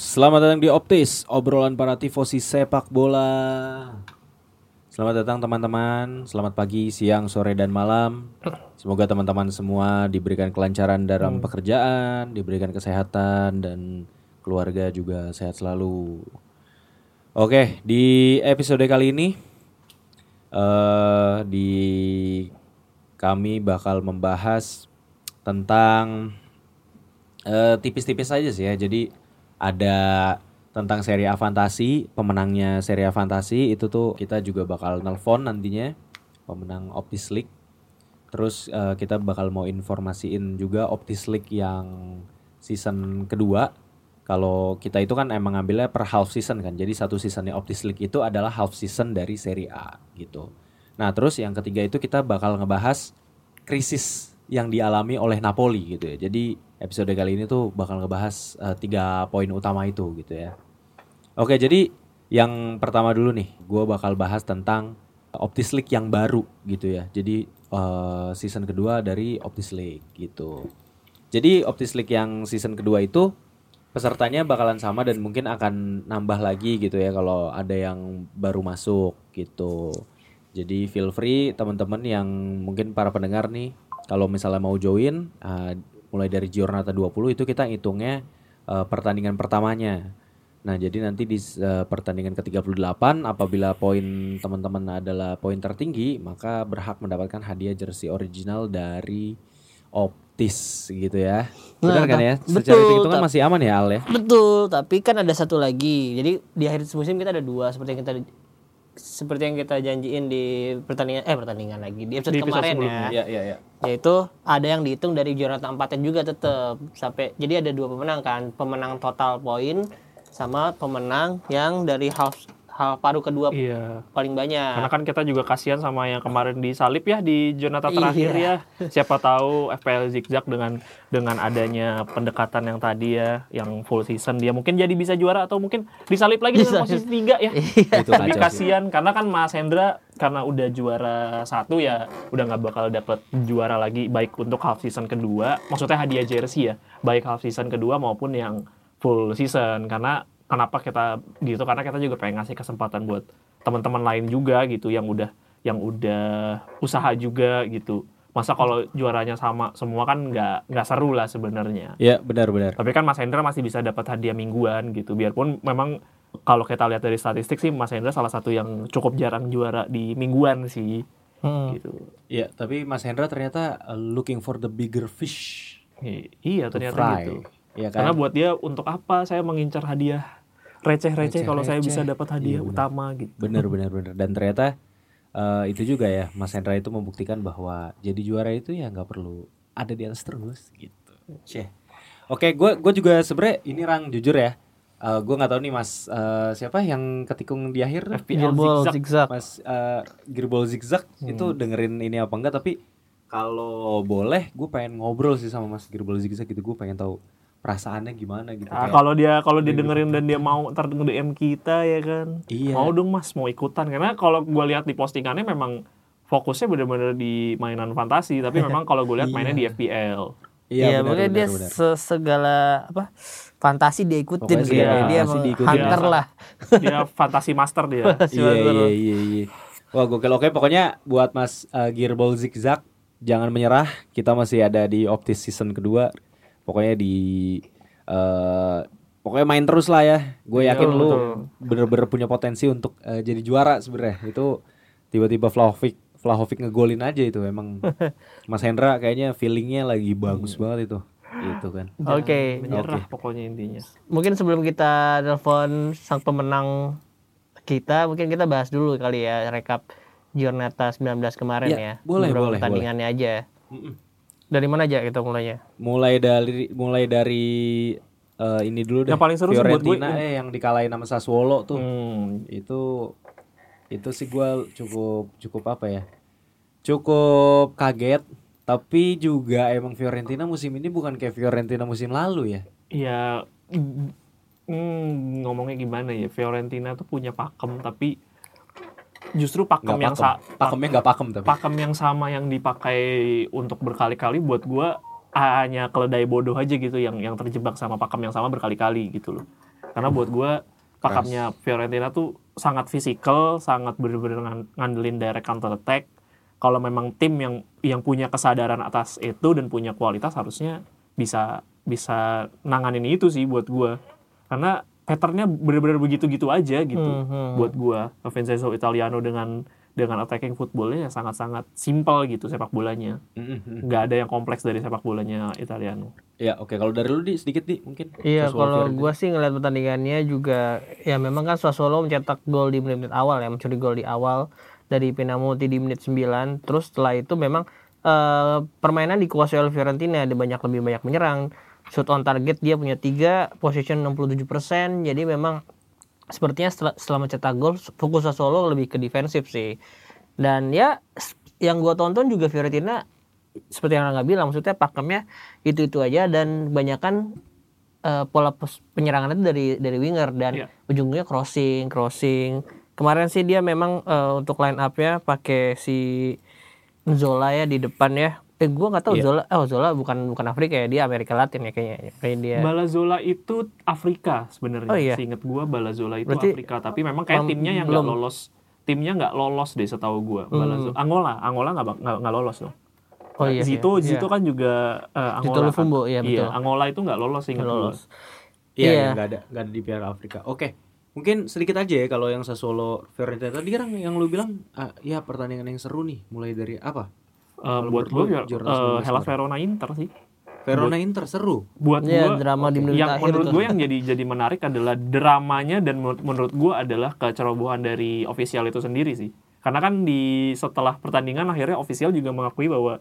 Selamat datang di Optis, obrolan para tifosi sepak bola. Selamat datang teman-teman, selamat pagi, siang, sore, dan malam. Semoga teman-teman semua diberikan kelancaran dalam pekerjaan, diberikan kesehatan, dan keluarga juga sehat selalu. Oke, di episode kali ini, eh di kami bakal membahas tentang eh, tipis-tipis aja sih ya. Jadi ada tentang seri A Fantasi, pemenangnya seri A Fantasi itu tuh kita juga bakal nelpon nantinya pemenang Optis League. Terus eh, kita bakal mau informasiin juga Optis League yang season kedua. Kalau kita itu kan emang ngambilnya per half season kan. Jadi satu seasonnya Optis League itu adalah half season dari seri A gitu. Nah, terus yang ketiga itu kita bakal ngebahas krisis yang dialami oleh Napoli gitu ya. Jadi episode kali ini tuh bakal ngebahas eh, tiga poin utama itu gitu ya. Oke, jadi yang pertama dulu nih, gue bakal bahas tentang Optis League yang baru gitu ya. Jadi eh, season kedua dari Optis League gitu. Jadi Optis League yang season kedua itu pesertanya bakalan sama dan mungkin akan nambah lagi gitu ya kalau ada yang baru masuk gitu. Jadi feel free teman-teman yang mungkin para pendengar nih kalau misalnya mau join uh, mulai dari Giornata 20 itu kita hitungnya uh, pertandingan pertamanya. Nah, jadi nanti di uh, pertandingan ke-38 apabila poin teman-teman adalah poin tertinggi, maka berhak mendapatkan hadiah jersey original dari Optis gitu ya. Benar Nah, kan ta- ya? Secara betul, hitung-hitungan ta- masih aman ya Al ya? Betul, tapi kan ada satu lagi. Jadi di akhir musim kita ada dua seperti yang kita seperti yang kita janjiin di pertandingan eh pertandingan lagi di episode Di episode kemarin sebelumnya. ya. Iya, iya, iya. Yaitu ada yang dihitung dari Jonathan empatnya juga tetap sampai jadi ada dua pemenang kan, pemenang total poin sama pemenang yang dari half half paruh kedua Iya. paling banyak. Karena kan kita juga kasihan sama yang kemarin disalip ya di Jonathan Iya. terakhir ya. Siapa tahu FPL zigzag dengan dengan adanya pendekatan yang tadi ya, yang full season dia mungkin jadi bisa juara atau mungkin disalip lagi dengan posisi tiga ya. Itu Tapi kasihan karena kan Mas Hendra karena udah juara satu ya udah nggak bakal dapet juara lagi baik untuk half season kedua maksudnya hadiah jersey ya baik half season kedua maupun yang full season karena kenapa kita gitu karena kita juga pengen ngasih kesempatan buat teman-teman lain juga gitu yang udah yang udah usaha juga gitu masa kalau juaranya sama semua kan nggak nggak seru lah sebenarnya Iya, benar-benar. tapi kan Mas Hendra masih bisa dapat hadiah mingguan gitu. Biarpun memang kalau kita lihat dari statistik sih Mas Hendra salah satu yang cukup jarang juara di mingguan sih. Hmm. Gitu. Iya, tapi Mas Hendra ternyata uh, looking for the bigger fish I- iya ternyata fry. gitu. Iya kan? Karena buat dia untuk apa saya mengincar hadiah receh-receh kalau saya bisa dapat hadiah Iya, benar. utama gitu. Bener bener bener dan ternyata eh, itu juga ya Mas Hendra itu membuktikan bahwa jadi juara itu ya nggak perlu ada di atas terus gitu. Cih. Oke, gue gue juga sebenernya ini rang jujur ya. Eh gue nggak tahu nih Mas eh, siapa yang ketikung di akhir? FPL Gearball zigzag. zigzag. Mas uh, Gearball Zigzag itu dengerin ini apa enggak tapi kalau boleh gue pengen ngobrol sih sama Mas Gearball Zigzag gitu gue pengen tahu perasaannya gimana gitu. Ah, kalau dia kalau dia dengerin dan dia mau ntar DM kita ya kan. Iya. Mau dong Mas mau ikutan karena kalau gue lihat di postingannya memang fokusnya bener-bener di mainan fantasi tapi memang kalau gue lihat mainnya di Iya. FPL. Iya, benar, makanya dia benar, benar. se- segala apa fantasi dia ikutin Pokoknya gitu. segala dia diikutin. hunter Iya. lah. Dia fantasi master dia. Iya iya iya iya. Wah gokil oke pokoknya buat Mas uh, Gearball Zigzag jangan menyerah. Kita masih ada di Optis season kedua. Pokoknya di eh pokoknya main terus lah ya. Gue yakin Betul, lu bener-bener punya potensi untuk eh, jadi juara sebenarnya. Itu tiba-tiba Vlahovic Vlahovic ngegolin aja itu emang Mas Hendra kayaknya feelingnya lagi bagus banget itu. Itu kan. Oke. Menyerah pokoknya intinya. Mungkin sebelum kita telepon sang pemenang kita, mungkin kita bahas dulu kali ya rekap Giornata 19 kemarin Ya, ya. boleh, Beberapa boleh, pertandingannya aja. Dari mana aja kita mulainya? Mulai dari mulai dari eh, ini dulu deh. Yang paling seru sih buat gue Fiorentina eh yang dikalahin sama Sassuolo tuh. Hmm, itu itu sih gue cukup cukup apa ya cukup kaget tapi juga emang Fiorentina musim ini bukan kayak Fiorentina musim lalu ya ya hmm, ngomongnya gimana ya Fiorentina tuh punya pakem tapi justru pakem nggak yang pakem. sa pakemnya nggak pakem tapi. pakem yang sama yang dipakai untuk berkali-kali buat gua hanya keledai bodoh aja gitu yang yang terjebak sama pakem yang sama berkali-kali gitu loh. Karena buat gua pakemnya Fiorentina tuh sangat fisikal sangat bener-bener ngan- ngandelin direct counter attack. Kalau memang tim yang yang punya kesadaran atas itu dan punya kualitas harusnya bisa bisa nanganin itu sih buat gua. Karena patternnya bener-bener begitu-gitu aja gitu Hmm, hmm. buat gua Vincenzo Italiano dengan dengan attacking footballnya ya sangat-sangat simpel gitu sepak bolanya Mm-mm. nggak ada yang kompleks dari sepak bolanya Italiano ya oke kalau dari lu di sedikit di mungkin Iya, kalau gua sih ngeliat pertandingannya juga ya memang kan Sassuolo mencetak gol di menit-menit awal ya, mencuri gol di awal dari Pinamonti di menit 9. Terus setelah itu memang eh, permainan dikuasai oleh Fiorentina, ada banyak lebih banyak menyerang. Shoot on target dia punya 3, position 67%. Jadi memang sepertinya setelah, setelah mencetak gol fokus Sassuolo lebih ke defensif sih. Dan ya yang gua tonton juga Fiorentina seperti yang nggak bilang maksudnya pakemnya itu itu aja dan banyakan eh, pola penyerangan itu dari dari winger dan Iya. ujungnya crossing crossing kemarin sih dia memang eh, untuk line up ya pakai si Zola ya di depan ya eh gua nggak tahu Iya. Zola oh Zola bukan bukan Afrika ya dia Amerika Latin ya kayaknya kayak dia Balazola itu Afrika sebenarnya Oh, iya. seinget gua Balazola itu Berarti- Afrika tapi memang kayak Mem- timnya yang nggak belum. Hmm. lolos timnya nggak lolos deh setahu gua Balazola Angola Angola nggak nggak nggak lolos dong oh iya Zito iya. Zito kan juga Zito Angola Lufumbo, kan. iya, betul. Angola itu nggak lolos ingat lolos Iya, Iya. iya, nggak ada nggak ada di Piala Afrika. Oke, mungkin sedikit aja ya kalau yang Sassuolo Fiorentina tadi kan yang lu bilang ah, ya pertandingan yang seru nih, mulai dari apa? Eh, buat gue lu, Giornata 19 Hellas? Verona Inter sih. Verona Inter seru. buat Iya, gue drama di menit yang akhir menurut gue yang jadi jadi menarik adalah dramanya dan menurut, menurut gue adalah kecerobohan dari official itu sendiri sih. Karena kan di setelah pertandingan akhirnya official juga mengakui bahwa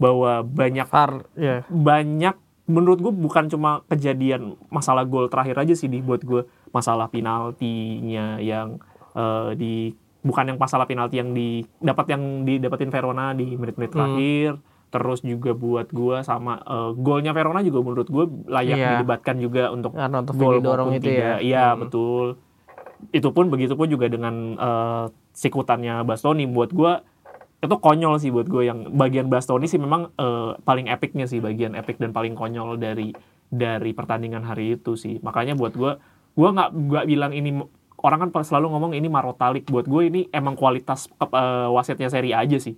bahwa banyak VAR ya banyak menurut gue bukan cuma kejadian masalah gol terakhir aja sih di buat gue masalah penaltinya yang eh, di bukan yang masalah penalti yang di dapat yang didapatin Verona di menit-menit terakhir. Terus juga buat gue sama eh, golnya Verona juga menurut gue layak Iya. didebatkan juga untuk karena gol maupun itu ya. Iya betul. Itu pun begitu pun juga dengan eh, sikutannya Bastoni buat gua itu konyol sih buat gue yang bagian Bastoni sih memang eh, paling epicnya sih bagian epic dan paling konyol dari dari pertandingan hari itu sih. Makanya buat gua gua nggak nggak bilang ini orang kan selalu ngomong ini marotalik buat gue ini emang kualitas eh, wasitnya seri aja sih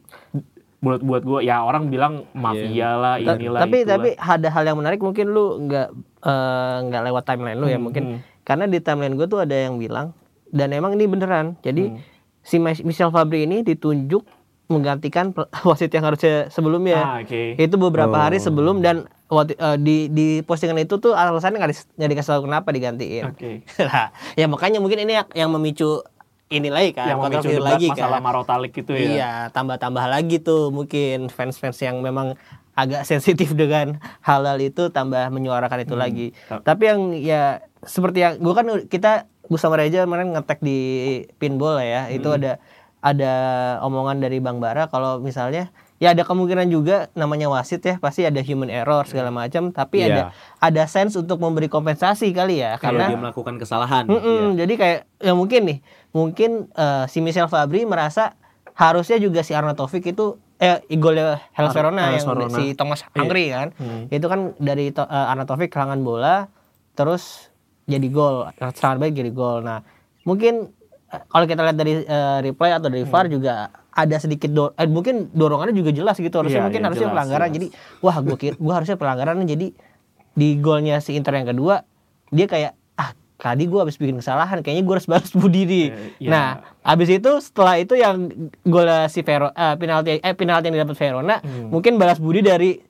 buat buat gue ya orang bilang mafia lah Ta- inilah tapi itulah. tapi ada hal yang menarik mungkin lu nggak eh, nggak lewat timeline lu ya Hmm, mungkin hmm. karena di timeline gue tuh ada yang bilang dan emang ini beneran jadi Hmm. si Michel Fabri ini ditunjuk menggantikan wasit yang harusnya sebelumnya ah, oke itu beberapa Oh. hari sebelum dan waktu, eh, di di postingan itu tuh alasannya nggak dis- nggak dikasih tahu kenapa digantiin oke Nah, ya makanya mungkin ini yang- memicu ini lagi kan yang memicu debat lagi masalah kan marotalik itu ya. Iya, tambah-tambah lagi tuh mungkin fans-fans yang memang agak sensitif dengan hal-hal itu tambah menyuarakan itu lagi. Ta- Tapi yang ya seperti yang gua kan kita gue sama Reja kemarin ngetek di pinball ya. Itu ada ada omongan dari Bang Bara kalau misalnya ya ada kemungkinan juga namanya wasit ya pasti ada human error segala macam tapi Iya. ada ada sense untuk memberi kompensasi kali ya Kalau karena dia melakukan kesalahan. Mm-mm, iya. Jadi kayak ya mungkin nih, mungkin eh, si Michel Fabri merasa harusnya juga si Arnaud Taufik itu eh golnya Hellas Verona yang Verona. si Thomas Hungry kan. Hmm. Itu kan dari to, eh, Arna Taufik kehilangan bola terus jadi gol, serangan baik jadi gol. Nah, mungkin eh, kalau kita lihat dari eh, replay atau dari Hmm. VAR juga ada sedikit do eh, mungkin dorongannya juga jelas gitu harusnya Iya, mungkin iya, harusnya jelas, pelanggaran jelas. jadi wah gua kira gua harusnya pelanggaran jadi di golnya si Inter yang kedua dia kayak ah tadi gua habis bikin kesalahan kayaknya gua harus balas budi nih. Eh, iya. Nah, habis itu setelah itu yang gol si Vero eh, penalti eh penalti yang didapat Verona Hmm. mungkin balas budi dari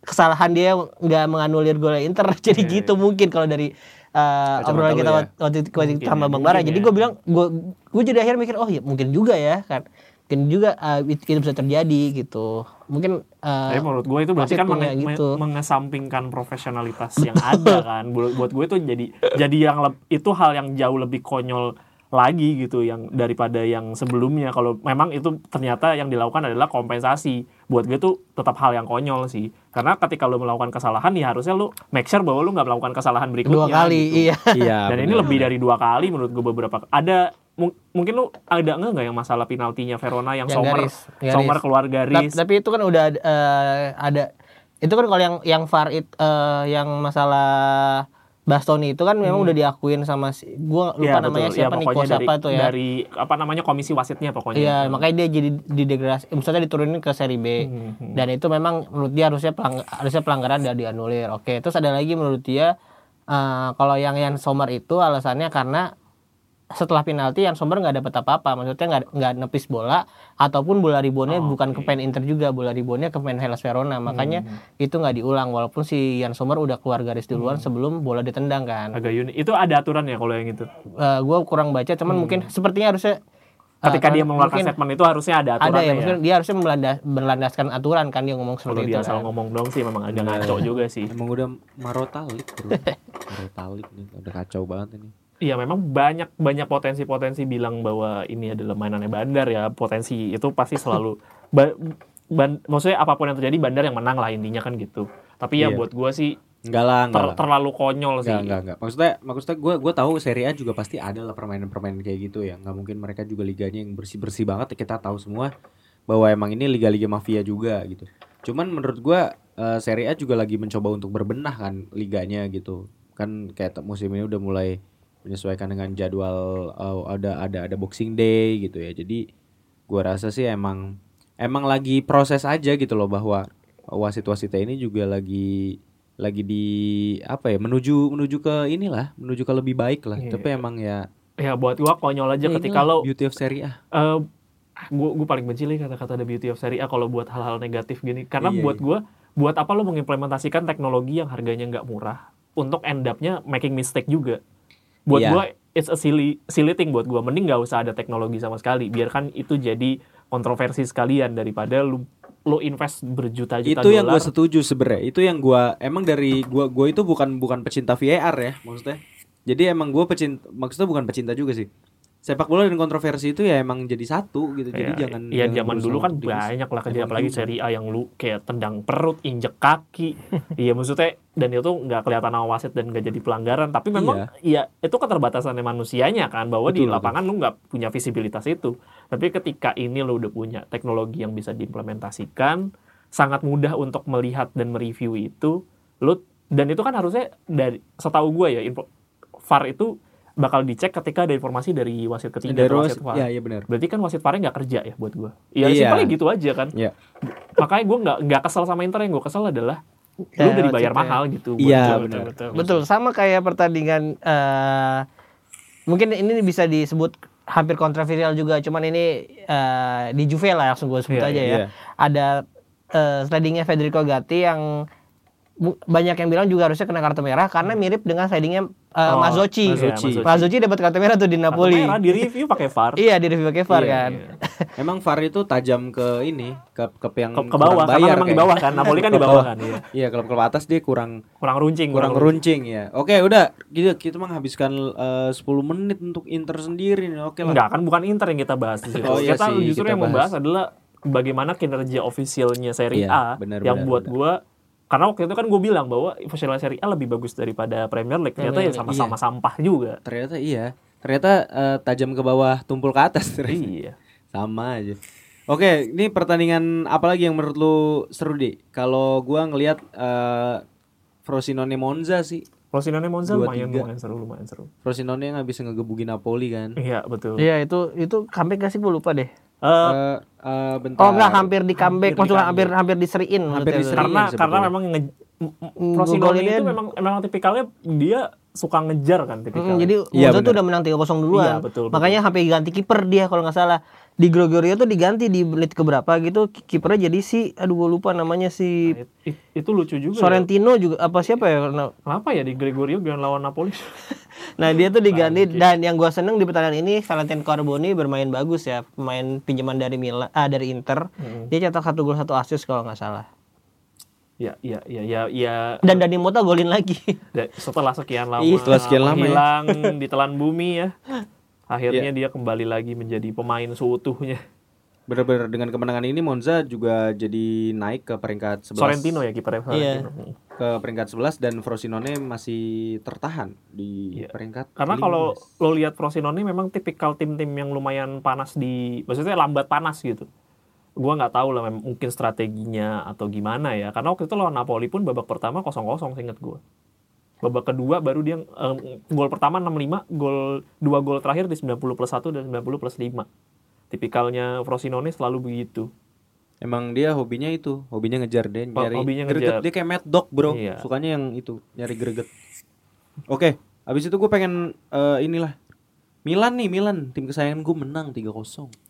kesalahan dia nggak menganulir gol Inter jadi Iya, gitu mungkin kalau dari uh, obrolan kita ya. waktu- waktu itu waktu sama Bang Bara mungkin jadi ya. gue bilang gue gue jadi akhirnya mikir oh ya mungkin juga ya kan mungkin juga uh, itu, itu bisa terjadi gitu mungkin uh, Tapi menurut gue itu berarti kan menge- gitu. me- mengesampingkan profesionalitas yang ada kan. Buat buat gue itu jadi jadi yang itu hal yang jauh lebih konyol lagi gitu yang daripada yang sebelumnya. Kalau memang itu ternyata yang dilakukan adalah kompensasi. Buat gue itu tetap hal yang konyol sih. Karena ketika lo melakukan kesalahan ya harusnya lo make sure bahwa lo nggak melakukan kesalahan berikutnya. dua kali gitu. iya Iya. Dan ini lebih dari dua kali menurut gue beberapa ada mung- mungkin lu ada nggak nggak yang masalah penaltinya Verona yang, Yang Sommer garis, garis. Sommer keluar garis tapi itu kan udah uh, ada itu kan kalau yang yang VAR it, uh, yang masalah Bastoni itu kan memang udah diakuin sama si gua lupa Hmm. Iya, namanya betul. siapa Ya, dari, siapa tuh ya dari apa namanya komisi wasitnya pokoknya Iya, makanya dia jadi didegradasi, maksudnya diturunin ke seri B. Hmm, Dan itu memang menurut dia harusnya pelang- harusnya pelanggaran dan dianulir. Oke, terus ada lagi menurut dia eh, kalau yang Yan Sommer itu alasannya karena setelah penalti Yan Sommer nggak dapat apa-apa, maksudnya nggak nggak nepis bola ataupun bola ribonnya Oh, bukan ke pen Inter juga, bola ribonnya ke pen Hellas Verona. Makanya Hmm. itu nggak diulang walaupun si Yan Sommer udah keluar garis duluan sebelum bola ditendang kan. agak unik itu ada aturan ya kalau yang itu Eh gue kurang baca, cuman mungkin sepertinya harusnya eh, Hmm. ketika dia kan mengeluarkan mungkin- statement itu harusnya ada ada aturannya ya, ya, dia harusnya melandas, berlandaskan aturan kan dia ngomong kalau seperti dia itu. asal kan. ngomong dong sih memang agak ngaco juga sih Emang udah marotalik bro. marotalik nih, udah kacau banget ini. Iya memang banyak banyak potensi-potensi bilang bahwa ini adalah mainannya Bandar ya potensi itu pasti selalu ba- ban- maksudnya apa pun yang terjadi Bandar yang menang lah intinya kan gitu tapi ya Iya. buat gua sih Enggak lah, enggak ter- lah. terlalu konyol sih Enggak, enggak, enggak. Maksudnya, maksudnya gue gue tahu Serie A juga pasti ada lah permainan-permainan kayak gitu ya. Nggak mungkin mereka juga liganya yang bersih-bersih banget. Kita tahu semua bahwa emang ini liga-liga mafia juga gitu. Cuman menurut gue eh, Serie A juga lagi mencoba untuk berbenah kan liganya gitu. Kan kayak musim ini udah mulai menyesuaikan dengan jadwal eh, ada ada ada Boxing Day gitu ya. Jadi gua rasa sih emang emang lagi proses aja gitu loh bahwa wasit-wasitnya ini juga lagi lagi di apa ya menuju menuju ke inilah menuju ke lebih baik lah. Iya. tapi emang ya, ya buat gua konyol aja ya ketika lo beauty of Serie A. Eh gue gue paling benci nih kata-kata the beauty of Serie A kalau buat hal-hal negatif gini. Karena Iya, buat gua buat apa lo mengimplementasikan teknologi yang harganya nggak murah untuk end up-nya making mistake juga buat Iya. gua it's a silly silly thing buat gua. Mending nggak usah ada teknologi sama sekali. Biarkan itu jadi kontroversi sekalian daripada lu lo invest berjuta-juta itu yang gue setuju sebenarnya itu yang gua emang dari gua gua itu bukan bukan pecinta VAR ya maksudnya. Jadi emang gua pecinta maksudnya bukan pecinta juga sih sepak bola dan kontroversi itu ya emang jadi satu gitu. Jadi Ya, jangan ya jangan zaman dulu kan banyak lah kejadian apalagi juga. seri A yang lu kayak tendang perut injek kaki. Iya maksudnya dan itu nggak kelihatan sama wasit dan nggak jadi pelanggaran. Tapi memang ya itu keterbatasannya manusianya kan bahwa di Betul, lapangan lu nggak punya visibilitas itu. Tapi ketika ini lu udah punya teknologi yang bisa diimplementasikan sangat mudah untuk melihat dan mereview itu lu dan itu kan harusnya dari setahu gue ya info, VAR itu bakal dicek ketika ada informasi dari wasit ketiga Dari atau wasit- VAR ya iya benar Berarti kan wasit VAR nggak kerja ya buat gue. Ya Iya. simpelnya gitu aja kan. Iya. Makanya gue nggak nggak kesel sama Inter yang gue kesel adalah Ya, lu udah dibayar wasitnya. mahal gitu. buat Iya, gua. benar. Betul, Betul, sama kayak pertandingan eh mungkin ini bisa disebut hampir kontroversial juga, cuman ini eh, di Juve lah langsung gue sebut Iya, aja ya. iya. Ada eh, slidingnya Federico Gatti yang banyak yang bilang juga harusnya kena kartu merah karena mirip dengan slidingnya eh, Oh, Mazzocchi. Mazzocchi. Mazzocchi dapat kartu merah tuh di Kartu Napoli. merah di review pakai VAR. Iya, di review pakai VAR Iya, kan. iya. emang VAR itu tajam ke ini ke ke yang Ke, ke bawah kurang karena bayar memang di bawah kan. Napoli kan di bawah kan. Iya. Iya kalau klub atas dia kurang Kurang runcing. kurang runcing ya. Oke udah kita kita menghabiskan eh, 10 menit untuk Inter sendiri nih. Oke lah. Enggak kan bukan Inter yang kita bahas di situ. Oh, iya kita sih, justru kita yang membahas adalah bagaimana kinerja ofisialnya Serie Iya, A benar, yang benar, buat benar. gua karena waktu itu kan gue bilang bahwa official Serie A lebih bagus daripada Premier League. Ternyata Premier ya sama-sama sampah juga. Ternyata iya. Ternyata eh, tajam ke bawah, tumpul ke atas. ternyata. Iya. Sama aja. Oke, ini pertandingan apa lagi yang menurut lu seru deh? Kalau gua ngelihat eh Frosinone Monza sih. Frosinone Monza lumayan lumayan seru lumayan seru. Frosinone yang habis ngegebukin Napoli kan. Iya betul. Iya itu itu comeback gak sih gue lupa deh. Eh, Eh, eh, bentar. Oh enggak hampir di comeback, Hampir di maksudnya hampir hampir diseriin Hampir diseriin. karena sebetulnya. karena memang nge, Frosinone itu memang memang tipikalnya dia suka ngejar kan tipikalnya. Mm, jadi Iya, Monza tuh benar. udah menang 3-0 duluan. Iya, betul, betul. Makanya sampai ganti kiper dia kalau nggak salah. Di Gregorio tuh diganti di menit keberapa gitu ki- kipernya jadi si aduh gue lupa namanya si Nah, it- itu lucu juga. ya. Sorrentino juga apa siapa ya? Nah, Kenapa ya di Gregorio biar lawan Napoli? Nah dia tuh diganti dan yang gua seneng di pertandingan ini Valentin Carboni bermain bagus ya pemain pinjaman dari Milan ah dari Inter dia cetak satu gol satu assist kalau nggak salah ya, ya, ya, ya, ya. dan Dani Mota golin lagi setelah sekian lama, Iya, setelah sekian lama ya. hilang ditelan bumi ya. Akhirnya dia kembali lagi menjadi pemain seutuhnya. Bener-bener dengan kemenangan ini Monza juga jadi naik ke peringkat 11. Sorrentino ya kipernya Sorrentino. Iya. Ke peringkat 11 dan Frosinone masih tertahan di Iya. peringkat Karena 15. kalau lo lihat Frosinone memang tipikal tim-tim yang lumayan panas di, maksudnya lambat panas gitu. Gua nggak tahu lah mungkin strateginya atau gimana ya. Karena waktu itu lawan Napoli pun babak pertama 0-0 seinget gua. Babak kedua baru dia em, gol pertama 65, gol dua gol terakhir di 90 plus 1 dan 90 plus 5. Tipikalnya Frosinone selalu begitu. Emang dia hobinya itu, hobinya ngejar dia Oh, nyari hobinya greget. ngejar. Dia kayak mad dog, Bro. Iya. Sukanya yang itu, nyari greget. Oke, habis itu gue pengen eh, inilah Milan nih, Milan, tim kesayangan gue menang 3-0.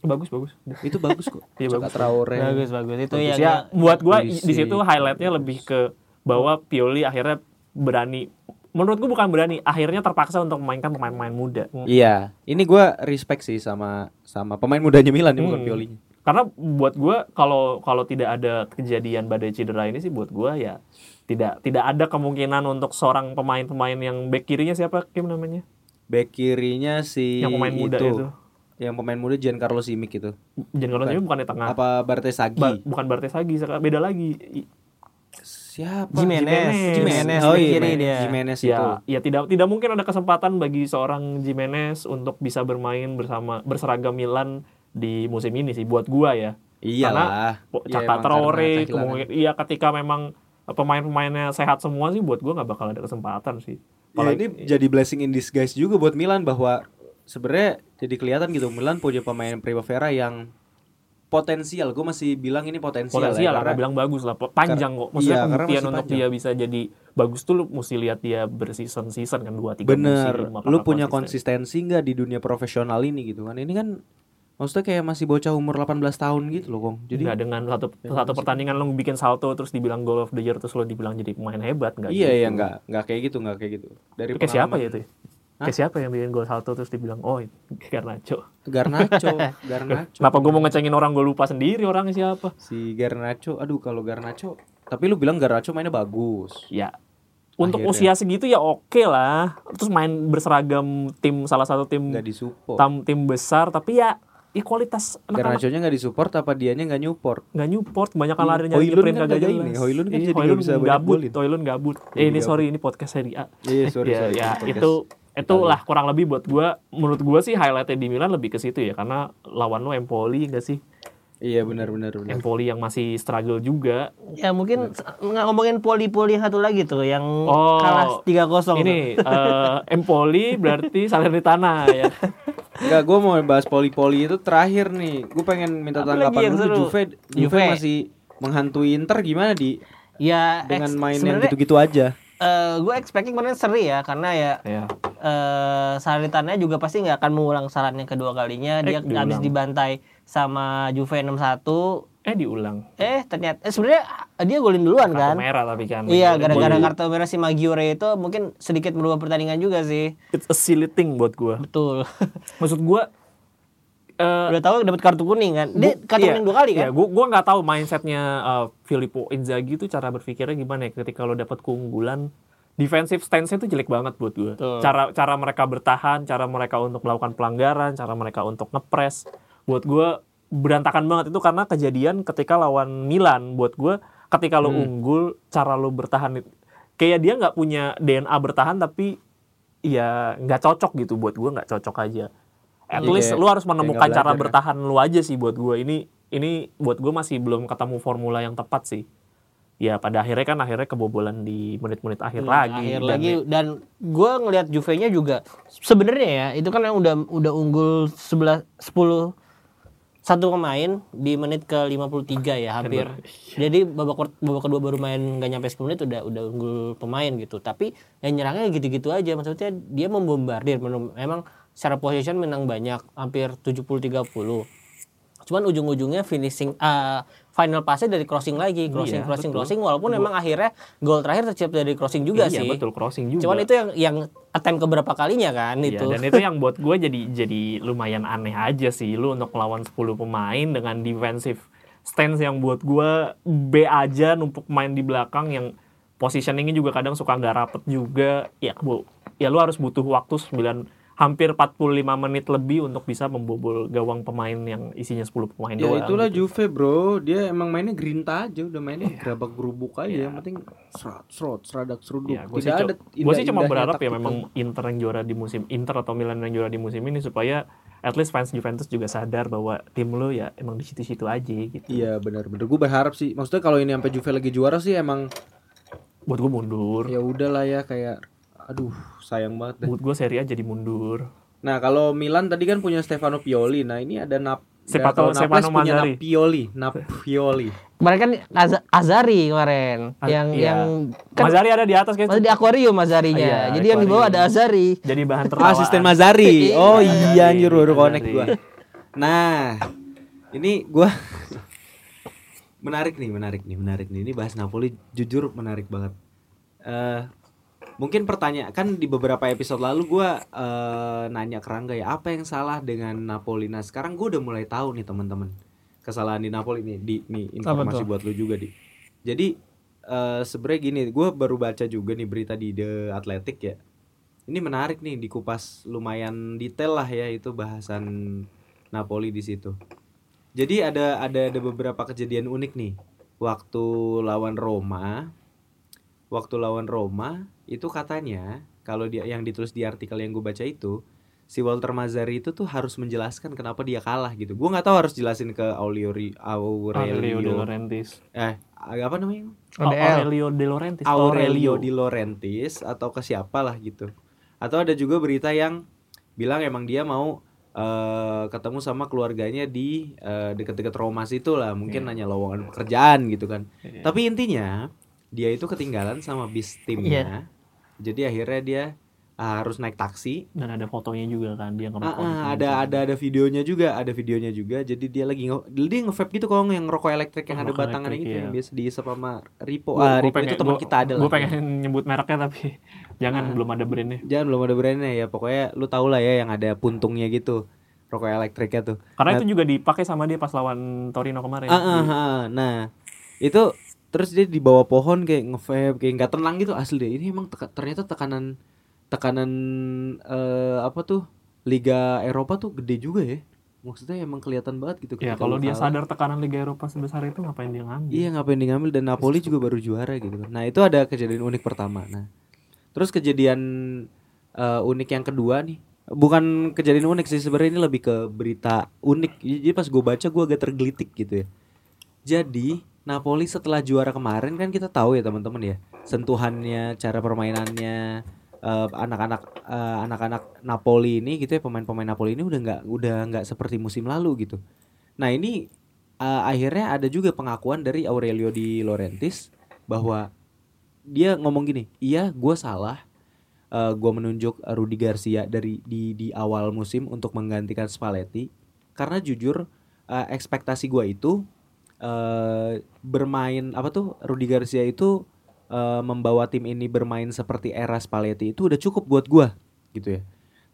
Bagus bagus. Itu bagus kok. Iya, bagus. Traore. bagus bagus itu Bagus. yang ya buat Berisik. di situ highlightnya lebih ke bahwa Pioli akhirnya berani menurut gua bukan berani akhirnya terpaksa untuk memainkan pemain-pemain muda Iya, ini gue respect sih sama sama pemain mudanya Milan nih bukan Hmm. Piolinya. karena buat gua kalau kalau tidak ada kejadian badai cedera ini sih buat gua ya tidak tidak ada kemungkinan untuk seorang pemain-pemain yang back kirinya siapa Kim namanya Back kirinya si yang pemain muda itu, Yang pemain muda Giancarlo Simic itu. Giancarlo Simic bukan di tengah Apa Bartesagi? Ba- bukan Bartesagi seka- beda lagi Siapa? Jimenez Jimenez. Jimenez Oh iya, kiri dia Jimenez itu. ya ya tidak tidak mungkin ada kesempatan bagi seorang Jimenez untuk bisa bermain bersama berseragam Milan di musim ini sih buat gua ya Iyalah. Po- Ya, Caka Traore karena kemungkinan iya ketika memang pemain-pemainnya sehat semua sih buat gua nggak bakal ada kesempatan sih Ya, ini jadi blessing in disguise juga buat Milan bahwa sebenarnya jadi kelihatan gitu Milan punya pemain Primavera yang potensial. Gue masih bilang ini potensial, potensial ya, lah karena nggak bilang bagus lah panjang kok maksudnya iya, karena pembuktian masih untuk panjang. dia bisa jadi bagus tuh lu mesti lihat dia berseason season kan dua tiga bener. musim Lu punya konsisten. konsistensi nggak di dunia profesional ini gitu kan? Ini kan maksudnya kayak masih bocah umur 18 tahun gitu loh, Kong. Jadi nggak dengan satu satu pertandingan lu bikin salto terus dibilang goal of the year terus lu dibilang jadi pemain hebat nggak iya gitu. iya nggak nggak kayak gitu nggak kayak gitu. Dari kayak siapa ya itu ya? Kayak siapa yang bikin gol salto terus dibilang oh itu Garnacho. Garnacho, Garnacho. Kenapa gue mau ngecengin orang gue lupa sendiri orangnya siapa? Si Garnacho, aduh kalau Garnacho, tapi lu bilang Garnacho mainnya bagus. Ya untuk Akhirnya. usia segitu ya oke lah. Terus main berseragam tim salah satu tim Nggak disupport. tam, tim besar tapi ya ya kualitas Garnacho-nya nggak disupport apa dianya nggak nyupport? nggak nyuport banyak kan lari Hoylund sprint kan kagak jelas. ini, Hoylund kan jadi Hoylund bisa gabut. Hoylund gabut eh ini sorry ini podcast Serie A Iya, sorry, ya, sorry, ya ini podcast itu itulah kurang lebih buat gua menurut gua sih highlightnya di Milan lebih ke situ ya karena lawan lo Empoli enggak sih Iya benar benar benar. Empoli yang masih struggle juga ya mungkin nggak ngomongin poli-poli satu lagi tuh yang Oh, kalah 3-0 ini eh, Empoli berarti Salernitana ya Enggak, gue mau bahas poli-poli itu terakhir nih. Gue pengen minta Apa tanggapan seru? Juve. Juve Juve. masih menghantui Inter gimana di ya dengan main yang gitu-gitu aja. Eh, gue expecting kemarin seri ya karena ya ya eh Salernitana juga pasti nggak akan mengulang yang kedua kalinya. Dia Eh, diulang. habis dibantai sama Juve 6-1 eh diulang. Eh ternyata eh, sebenarnya dia golin duluan kartu kan? merah tapi kan. Iya gara-gara kartu merah si Maggiore itu mungkin sedikit merubah pertandingan juga sih. It's a silly thing buat gua. Betul. Maksud gua eh, udah tahu dapat kartu kuning kan? Dia Gua- kartu iya, kuning dua kali kan? Iya, gua gua nggak tahu mindsetnya uh, Filippo Inzaghi itu cara berpikirnya gimana ya? Ketika lo dapat keunggulan defensive stance-nya itu jelek banget buat gue. Cara cara mereka bertahan, cara mereka untuk melakukan pelanggaran, cara mereka untuk ngepres buat gue berantakan banget itu karena kejadian ketika lawan Milan. Buat gue ketika Hmm. lo unggul cara lo bertahan kayak dia nggak punya DNA bertahan tapi ya nggak cocok gitu. Buat gue nggak cocok aja. At Iya, least lu harus menemukan cara belajar, kan? bertahan lu aja sih buat gue ini ini buat gue masih belum ketemu formula yang tepat sih. Ya pada akhirnya kan akhirnya kebobolan di menit-menit akhir lagi. akhir Dan- lagi dan gue ngelihat Juve-nya juga sebenarnya ya itu kan yang udah udah unggul 11 10 satu pemain di menit ke 53 ya hampir. Jadi babak babak kedua baru main nggak nyampe 10 menit udah udah unggul pemain gitu. Tapi yang nyerangnya gitu-gitu aja maksudnya dia membombardir memang secara position menang banyak hampir 70 30. Cuman ujung-ujungnya finishing eh, final pass-nya dari crossing lagi, crossing Iya, crossing betul. crossing walaupun memang akhirnya gol terakhir tercipta dari crossing juga iya, sih. betul crossing juga. Cuman itu yang yang attempt keberapa kalinya kan Iya, itu. dan itu yang buat gue jadi jadi lumayan aneh aja sih lu untuk melawan 10 pemain dengan defensive stance yang buat gue B aja numpuk main di belakang yang positioningnya juga kadang suka nggak rapet juga ya bu ya lu harus butuh waktu 9 hampir 45 menit lebih untuk bisa membobol gawang pemain yang isinya 10 pemain Ya doang itulah gitu. Juve bro, dia emang mainnya gerinta aja, udah mainnya Iya. gerabak gerubuk aja, yang penting serat, serot, seradak seruduk. Ya, gue sih, Tidak ada gua sih cuma berharap ya memang Inter yang juara di musim Inter atau Milan yang juara di musim ini supaya at least fans Juventus juga sadar bahwa tim lu ya emang di situ-situ aja gitu. Iya benar-benar, gue berharap sih. Maksudnya kalau ini sampai Juve lagi juara sih emang Buat gue mundur. ya udahlah ya kayak, aduh sayang banget deh. Buat gue seri A jadi mundur. Nah kalau Milan tadi kan punya Stefano Pioli, nah ini ada Nap Sepato- kalau Naples Stefano punya Mazzari. Napioli, Napioli. Kemarin kan Az- Azari kemarin Az- yang iya. yang kan Mazari ada di atas masih kayak di akuarium Azarinya. Iya, Jadi yang di bawah ada. Azari. jadi bahan Ah, tertawaan. asisten Mazari. Oh iya anjir baru Mazzari. connect gua. Nah, ini gua menarik nih, menarik nih, menarik nih. Ini bahas Napoli jujur menarik banget. Eh mungkin pertanyaan kan di beberapa episode lalu gua eh, nanya ke Rangga ya apa yang salah dengan Napoli. Nah, sekarang gua udah mulai tahu nih teman-teman. Kesalahan di Napoli nih di nih informasi buat lu juga di. Jadi eh sebenarnya gini, gua baru baca juga nih berita di The Athletic ya. Ini menarik nih dikupas lumayan detail lah ya itu bahasan Napoli di situ. Jadi ada ada ada beberapa kejadian unik nih. Waktu lawan Roma, waktu lawan Roma itu katanya kalau dia yang ditulis di artikel yang gue baca itu si Walter Mazzari itu tuh harus menjelaskan kenapa dia kalah gitu. Gue nggak tahu harus jelasin ke Aurelio Aurelio De Laurentiis. eh apa namanya? ODL. Aurelio De Laurentiis. Aurelio Di Laurentiis atau ke siapa lah gitu. Atau ada juga berita yang bilang emang dia mau eh, ketemu sama keluarganya di eh, dekat-dekat Roma situ lah, mungkin nanya lowongan pekerjaan gitu kan. Iya. Tapi intinya dia itu ketinggalan sama bis timnya. Jadi akhirnya dia ah, harus naik taksi. Dan ada fotonya juga kan dia Ah, ngerokok. ah, ada ada ada videonya juga, ada videonya juga. Jadi dia lagi nge dia nge-vape gitu kok yang rokok elektrik yang Oh, ada elektrik, gitu iya. yang biasa diisep sama Ripo. Gua- ah, Ripo itu pengen- teman gua- kita ada. Gue pengen nyebut mereknya tapi jangan belum ada brandnya. Jangan belum ada brandnya ya pokoknya lu tau lah ya yang ada puntungnya gitu rokok elektriknya tuh. Karena Nah, itu juga dipakai sama dia pas lawan Torino kemarin. Ah, ah, ah. Nah itu terus dia di bawah pohon kayak nge kayak nggak tenang gitu asli deh. Ini emang teka- ternyata tekanan tekanan eh, apa tuh Liga Eropa tuh gede juga ya. Maksudnya emang kelihatan banget gitu. Ya kalau dia sadar tekanan Liga Eropa sebesar itu ngapain dia ngambil? Iya ngapain dia ngambil dan Napoli juga baru juara gitu kan. Nah itu ada kejadian unik pertama. Nah terus kejadian eh, unik yang kedua nih, bukan kejadian unik sih sebenarnya ini lebih ke berita unik. Jadi pas gue baca gue agak tergelitik gitu ya. Jadi Napoli setelah juara kemarin kan kita tahu ya teman-teman ya sentuhannya, cara permainannya eh, anak-anak eh, anak-anak Napoli ini gitu ya pemain-pemain Napoli ini udah nggak udah nggak seperti musim lalu gitu. Nah ini eh, akhirnya ada juga pengakuan dari Aurelio Di Laurentiis bahwa dia ngomong gini, iya gue salah, Eh gue menunjuk Rudi Garcia dari di di awal musim untuk menggantikan Spalletti karena jujur eh, ekspektasi gue itu eh bermain apa tuh Rudi Garcia itu eh, membawa tim ini bermain seperti era Spalletti itu udah cukup buat gue gitu ya.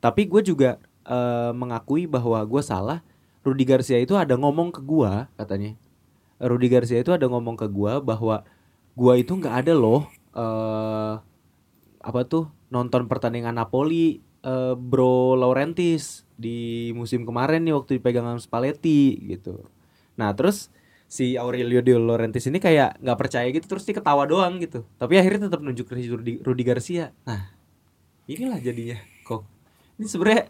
Tapi gue juga eh, mengakui bahwa gue salah. Rudi Garcia itu ada ngomong ke gue katanya. Rudi Garcia itu ada ngomong ke gue bahwa gue itu nggak ada loh eh apa tuh nonton pertandingan Napoli eh, Bro Laurentiis di musim kemarin nih waktu dipegang sama Spalletti gitu. Nah terus si Aurelio Di Laurentiis ini kayak nggak percaya gitu terus dia ketawa doang gitu. Tapi akhirnya tetap nunjuk ke Rudi, Rudi Garcia. Nah inilah jadinya Kong. Ini sebenarnya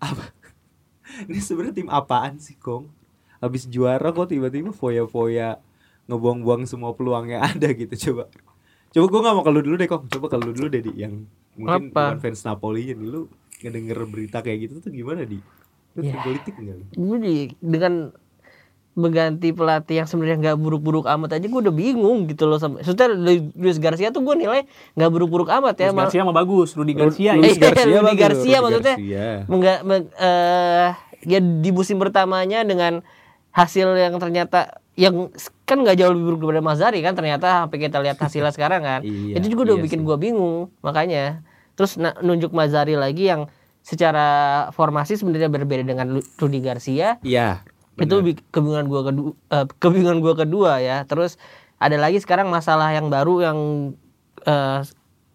apa? Ini sebenarnya tim apaan sih Kong? habis juara kok tiba-tiba foya-foya ngebuang-buang semua peluang yang ada gitu coba. Coba gue nggak mau kalau dulu deh kok. Coba kalau dulu deh di yang mungkin Apa? bukan fans Napoli jadi lu ngedenger berita kayak gitu tuh gimana di? Lu Ya. politik lu? gue di- dengan mengganti pelatih yang sebenarnya nggak buruk-buruk amat aja gue udah bingung gitu loh sama Lu- Luis Garcia tuh gue nilai nggak buruk-buruk amat ya Luis Garcia mah bagus, Rudy Garcia Luis ya. Garcia Rudy Garcia Rudy maksudnya Garcia. mengga- meng- eh, ya di musim pertamanya dengan hasil yang ternyata yang kan nggak jauh lebih buruk daripada Mazari kan ternyata sampai kita lihat hasilnya sekarang kan Iya, itu juga udah iya bikin gua bingung makanya terus na- nunjuk Mazari lagi yang secara formasi sebenarnya berbeda dengan Rudy Garcia Iya. Itu bi- kebingungan gua kedua kebingungan gua kedua ya. Terus ada lagi sekarang masalah yang baru yang eh,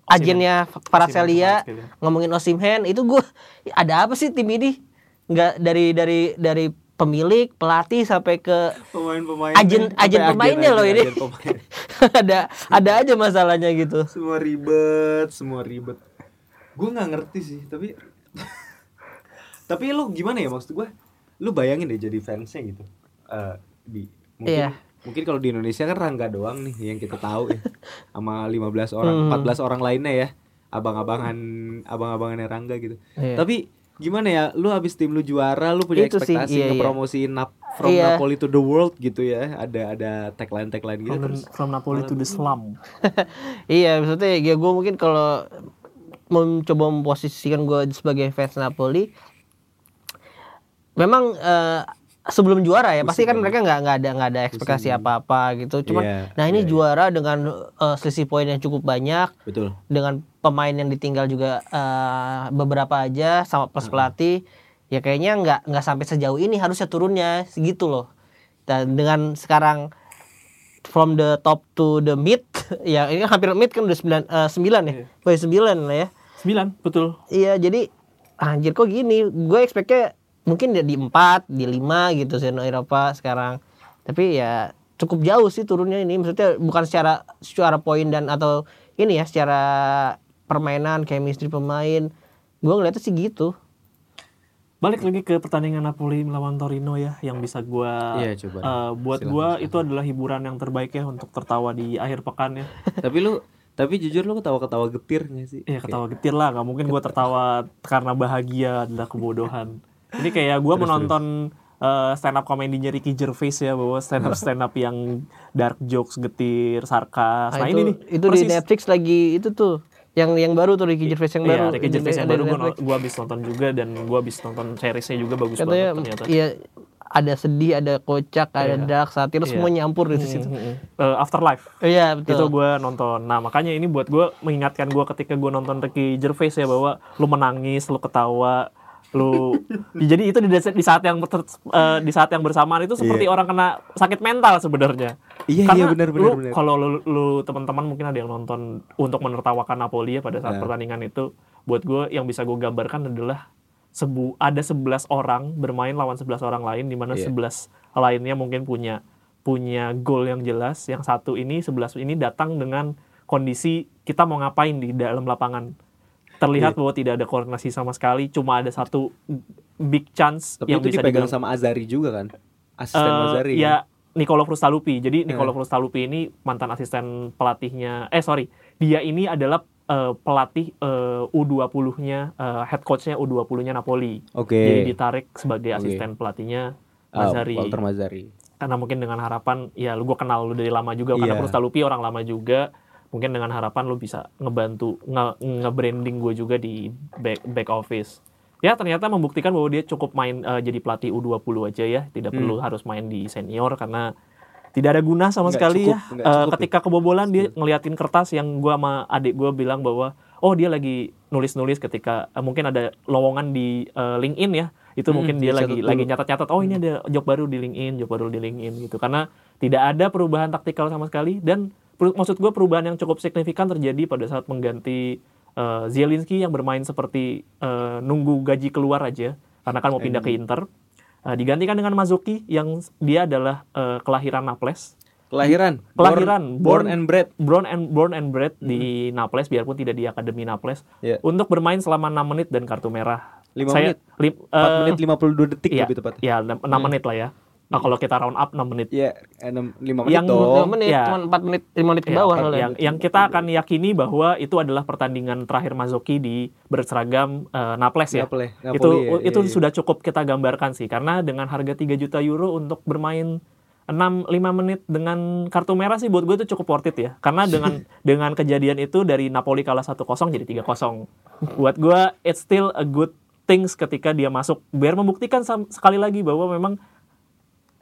agennya Paracelia ngomongin Osimhen itu gua ada apa sih tim ini? Nggak dari dari dari pemilik pelatih sampai ke Pemain-pemain. Agen agen pemainnya loh ini. ada ada aja masalahnya gitu. Semua ribet semua ribet. Gue nggak ngerti sih tapi tapi lu gimana ya maksud gue lu bayangin deh jadi fansnya gitu Eh, di mungkin Iya. mungkin kalau di Indonesia kan Rangga doang nih yang kita tahu ya sama 15 orang Hmm. 14 orang lainnya ya abang-abangan abang-abangannya Rangga gitu Iya. tapi gimana ya lu habis tim lu juara lu punya Itu sih, ekspektasi iya, iya. ngepromosiin Nap- from Iya. Napoli to the world gitu ya ada ada tagline tagline gitu From, terus from Napoli to the slum. iya maksudnya ya gue mungkin kalau mencoba memposisikan gue sebagai fans Napoli memang eh, sebelum juara ya pasti kan mereka nggak nggak ada nggak ada ekspektasi apa apa gitu. Cuman Iya, nah ini iya, iya. juara dengan eh, selisih poin yang cukup banyak betul. dengan pemain yang ditinggal juga eh, beberapa aja sama plus pelatih ya kayaknya nggak nggak sampai sejauh ini harusnya turunnya segitu loh. Dan dengan sekarang from the top to the mid ya ini kan hampir mid kan udah sembilan eh, sembilan ya? Wah, sembilan lah ya. 9, betul. iya jadi anjir kok gini? Gue expectnya mungkin di empat di lima gitu zona Eropa sekarang tapi ya cukup jauh sih turunnya ini maksudnya bukan secara secara poin dan atau ini ya secara permainan chemistry pemain gue ngeliatnya sih gitu Balik lagi ke pertandingan Napoli melawan Torino ya, yang bisa gua Iya, coba. eh, buat gua itu adalah hiburan yang terbaik ya untuk tertawa di akhir pekan ya. tapi lu tapi jujur lu ketawa-ketawa getir gak sih? Iya ketawa getir lah, nggak mungkin gua tertawa karena bahagia adalah kebodohan. Ini kayak gua menonton eh, stand up komedinya Ricky Gervais ya, bahwa stand up stand up yang dark jokes, getir, sarkas. Nah, itu, ini nih itu di Netflix lagi itu tuh yang yang baru tuh Ricky Gervais yang baru Iya, Ricky Gervais yang baru gua habis nonton juga dan gua habis nonton seriesnya juga bagus katanya banget ternyata. iya ada sedih ada kocak ada dark satir Iya. semua nyampur di situ Mm-mm. Eh, Afterlife. iya itu betul gue nonton nah makanya ini buat gue mengingatkan gue ketika gue nonton Ricky Gervais ya bahwa lu menangis lu ketawa lu jadi itu di, di saat yang ter- eh, di saat yang bersamaan itu seperti orang kena sakit mental sebenarnya Iya, Karena iya, benar, benar, lu benar. kalau lu, lu teman-teman mungkin ada yang nonton untuk menertawakan Napoli ya pada saat Nah. pertandingan itu buat gue yang bisa gue gambarkan adalah sebu ada 11 orang bermain lawan 11 orang lain di mana Iya. 11 lainnya mungkin punya punya goal yang jelas yang satu ini 11 ini datang dengan kondisi kita mau ngapain di dalam lapangan terlihat Iya. bahwa tidak ada koordinasi sama sekali cuma ada satu big chance Tapi yang itu bisa dipegang dibilang- sama Azari juga kan? Asisten Eh, Azari. ya kan? Nicolo Frustalupi. Jadi Nicolo Frustalupi ini mantan asisten pelatihnya eh sorry, dia ini adalah eh, pelatih eh, U20-nya eh, head coach-nya U20-nya Napoli. Oke. Jadi ditarik sebagai asisten pelatihnya Ah, Mazzari. Walter Mazzari. Karena mungkin dengan harapan ya lu gue kenal lu dari lama juga karena Iya. Frustalupi orang lama juga. Mungkin dengan harapan lu bisa ngebantu nge- nge-branding gue juga di back back office. Ya ternyata membuktikan bahwa dia cukup main eh, jadi pelatih U20 aja ya, tidak Hmm. perlu harus main di senior karena tidak ada guna sama Nggak sekali cukup, ya. cukup ya. ketika kebobolan dia ngeliatin kertas yang gua sama adik gua bilang bahwa oh dia lagi nulis-nulis ketika eh, mungkin ada lowongan di eh, LinkedIn ya. Itu Hmm, mungkin dia lagi dulu. lagi nyatat-nyatat oh ini ada job baru di LinkedIn, job baru di LinkedIn gitu. Karena tidak ada perubahan taktikal sama sekali dan maksud gua perubahan yang cukup signifikan terjadi pada saat mengganti eh, Zielinski yang bermain seperti eh, nunggu gaji keluar aja karena kan mau pindah ke Inter. Eh, digantikan dengan Mazuki yang dia adalah eh, kelahiran Naples. Kelahiran. Kelahiran, Born, born born- and bred. Born and born and bred di Naples biarpun tidak di akademi Naples Iya. untuk bermain selama 6 menit dan kartu merah. Lima Saya menit? lim- 4 eh, menit 52 detik iya, lebih tepatnya. Iya, 6 menit lah ya. Nah, kalau kita round up 6 menit. Ya, 6 5 menit Yang- dong. 5 menit, ya. cuma 4 menit, 5 menit ke Ya, bawah soalnya. yang, yang kita akan yakini bahwa itu adalah pertandingan terakhir Mazoki di berseragam eh, Naples ya. Napoli, Napoli itu ya, itu iya, iya. sudah cukup kita gambarkan sih karena dengan harga 3 juta euro untuk bermain 6 5 menit dengan kartu merah sih buat gue itu cukup worth it ya. Karena dengan dengan kejadian itu dari Napoli kalah 1-0 jadi 3-0. Buat gue it's still a good things ketika dia masuk biar membuktikan sekali lagi bahwa memang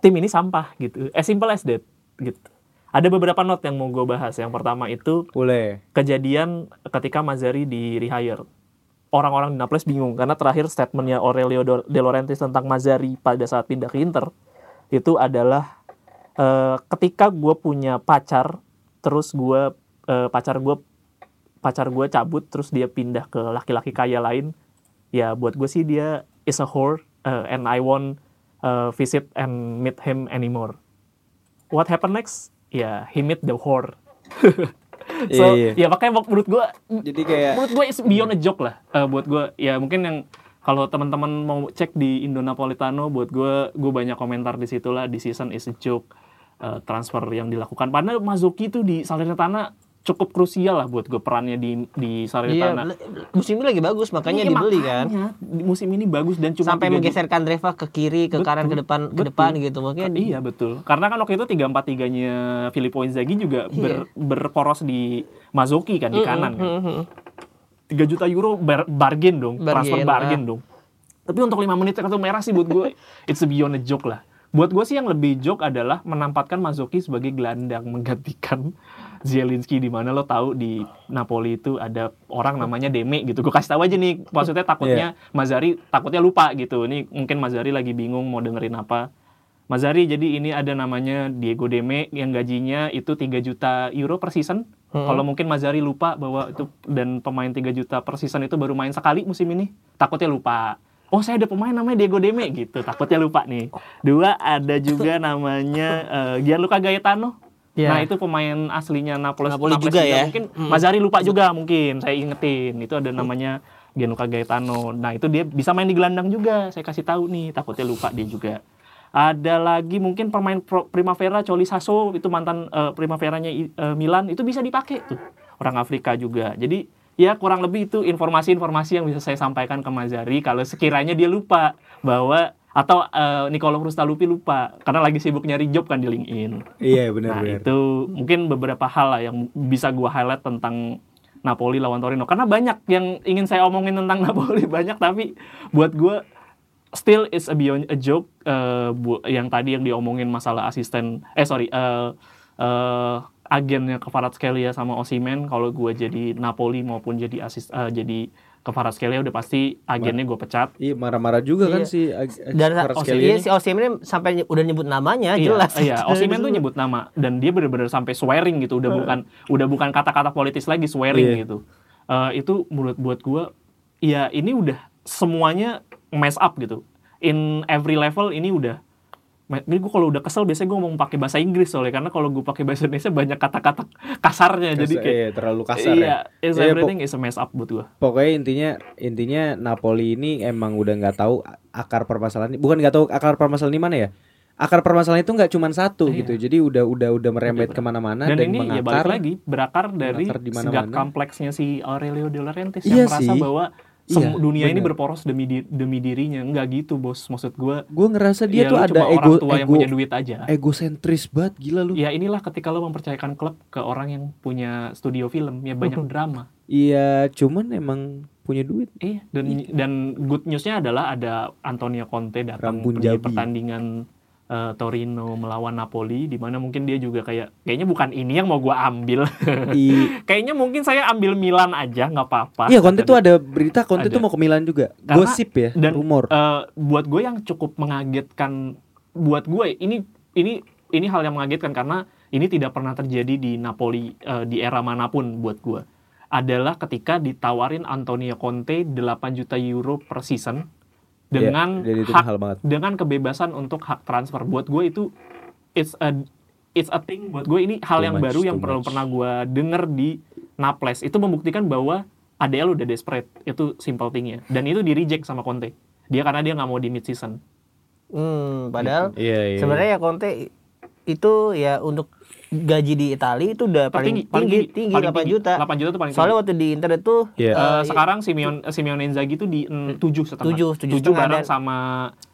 tim ini sampah gitu. As simple as that gitu. Ada beberapa note yang mau gue bahas. Yang pertama itu Boleh. kejadian ketika Mazzari di rehire. Orang-orang di Naples bingung karena terakhir statementnya Aurelio De Laurentiis tentang Mazzari pada saat pindah ke Inter itu adalah eh, ketika gue punya pacar, terus gue eh, pacar gue pacar gue cabut, terus dia pindah ke laki-laki kaya lain, ya buat gue sih dia is a whore eh, and I won't eh, visit and meet him anymore. What happened next? Ya, he meet the whore. so, Iya, iya. ya makanya menurut gue Jadi kayak menurut gue beyond a joke lah Eh, buat gue ya mungkin yang kalau teman-teman mau cek di Indo Napolitano buat gue gue banyak komentar di situ lah di season is a joke eh, transfer yang dilakukan padahal Mazuki itu di Salernitana cukup krusial lah buat gue perannya di di Iya, Salernitana le- musim ini lagi bagus makanya Iya, dibeli kan. makanya, di musim ini bagus dan cuma Sampai menggeserkan Dreva ke kiri, ke kanan, ke depan, ke depan gitu. Makanya Iya betul. Karena kan waktu itu tiga empat tiganya Filippo Inzaghi juga ber- berporos di Mazoki kan di kanan. kan. Mhm. 3 juta euro bar- bargain dong, transfer Bargain, bargain dong. Tapi untuk 5 menit kartu merah sih buat gue it's a beyond a joke lah. Buat gue sih yang lebih joke adalah menempatkan Mazoki sebagai gelandang menggantikan Zielinski di mana lo tahu di Napoli itu ada orang namanya Deme gitu. Gue kasih tahu aja nih, maksudnya takutnya Mazzari takutnya lupa gitu. Ini mungkin Mazzari lagi bingung mau dengerin apa. Mazzari jadi ini ada namanya Diego Deme yang gajinya itu 3 juta euro per season. Kalau mungkin Mazzari lupa bahwa itu dan pemain 3 juta per season itu baru main sekali musim ini, takutnya lupa. Oh saya ada pemain namanya Diego Deme gitu, takutnya lupa nih. Dua ada juga namanya eh, Gianluca Gaetano. Iya. Nah itu pemain aslinya Naples. Napoli Naples juga ya. Mungkin Mazzari lupa juga mungkin, saya ingetin. Itu ada namanya Gianluca Gaetano. Nah itu dia bisa main di gelandang juga, saya kasih tahu nih, takutnya lupa dia juga. Ada lagi mungkin pemain Primavera Coli Sasso itu mantan eh, Primaveranya eh, Milan itu bisa dipakai tuh orang Afrika juga. Jadi ya kurang lebih itu informasi-informasi yang bisa saya sampaikan ke Mazari kalau sekiranya dia lupa bahwa atau eh, Nicolo Frustalupi lupa karena lagi sibuk nyari job kan di LinkedIn. Iya Nah benar-benar. itu mungkin beberapa hal lah yang bisa gua highlight tentang Napoli lawan Torino karena banyak yang ingin saya omongin tentang Napoli banyak tapi buat gua still it's a beyond a joke eh, bu- yang tadi yang diomongin masalah asisten eh sorry eh eh, agennya Kvaratskhelia sama Osimen kalau gua jadi Napoli maupun jadi asis eh, jadi Kvaratskhelia udah pasti agennya gue pecat Iya marah-marah juga kan Iya. si Ag- Dan Kvaratskhelia iya, ini. si Osimhen ini sampai udah nyebut namanya jelas. Iya, Osimen tuh nyebut nama dan dia benar-benar sampai swearing gitu, udah bukan udah bukan kata-kata politis lagi swearing Iya. gitu. Eh, itu menurut buat gua ya ini udah semuanya mess up gitu. In every level ini udah ini gue kalau udah kesel biasanya gue ngomong pakai bahasa Inggris soalnya karena kalau gue pakai bahasa Indonesia banyak kata-kata kasarnya jadi Kasar- kayak iya, terlalu kasar iya, ya. is Iya, everything is a mess up buat gua. Pokoknya intinya intinya Napoli ini emang udah nggak tahu akar permasalahan bukan nggak tahu akar permasalahan di mana ya. Akar permasalahan itu nggak cuma satu Iya. gitu. Jadi udah udah udah merembet ke mana-mana Dan, dan, ini ya mengakar. balik lagi berakar dari mengakar mana-mana. kompleksnya si Aurelio De Laurentiis Iya yang merasa sih. bahwa Iya, dunia ini bener. berporos demi di- demi dirinya. Enggak gitu, Bos. Maksud gua Gue ngerasa dia ya tuh ada cuma ego orang tua yang ego punya duit aja. egosentris banget gila lu. Ya inilah ketika lo mempercayakan klub ke orang yang punya studio film, ya banyak drama. Iya, cuman emang punya duit. Iya, dan dan good newsnya adalah ada Antonio Conte datang Punjabi. pertandingan eh, Torino melawan Napoli di mana mungkin dia juga kayak kayaknya bukan ini yang mau gua ambil. I- kayaknya mungkin saya ambil Milan aja nggak apa-apa. Iya, Conte tuh ada berita Conte Ada. tuh mau ke Milan juga. Karena- Gosip ya, dan rumor. eh, buat gue yang cukup mengagetkan buat gue ini ini ini hal yang mengagetkan karena ini tidak pernah terjadi di Napoli eh, di era mana pun buat gue adalah ketika ditawarin Antonio Conte 8 juta euro per season dengan Iya, jadi itu hak mahal banget. dengan kebebasan untuk hak transfer. Buat gue itu it's a it's a thing. Buat gue ini hal Too yang much, baru yang belum much. pernah gue denger di Naples. Itu membuktikan bahwa ADL udah desperate. Itu simple thingnya. Dan itu di reject sama Conte. Dia karena dia nggak mau di mid season Hmm, padahal Iya, iya. sebenarnya ya Conte itu ya untuk gaji di Italia itu udah paling tinggi, tinggi, paling 8 juta. 8 juta tuh paling Soalnya waktu di Inter itu Iya. tinggi. Eh, eh, sekarang Simeon Simeone Inzaghi tuh di mm, tujuh setengah. Tujuh, tujuh setengah bareng dan- sama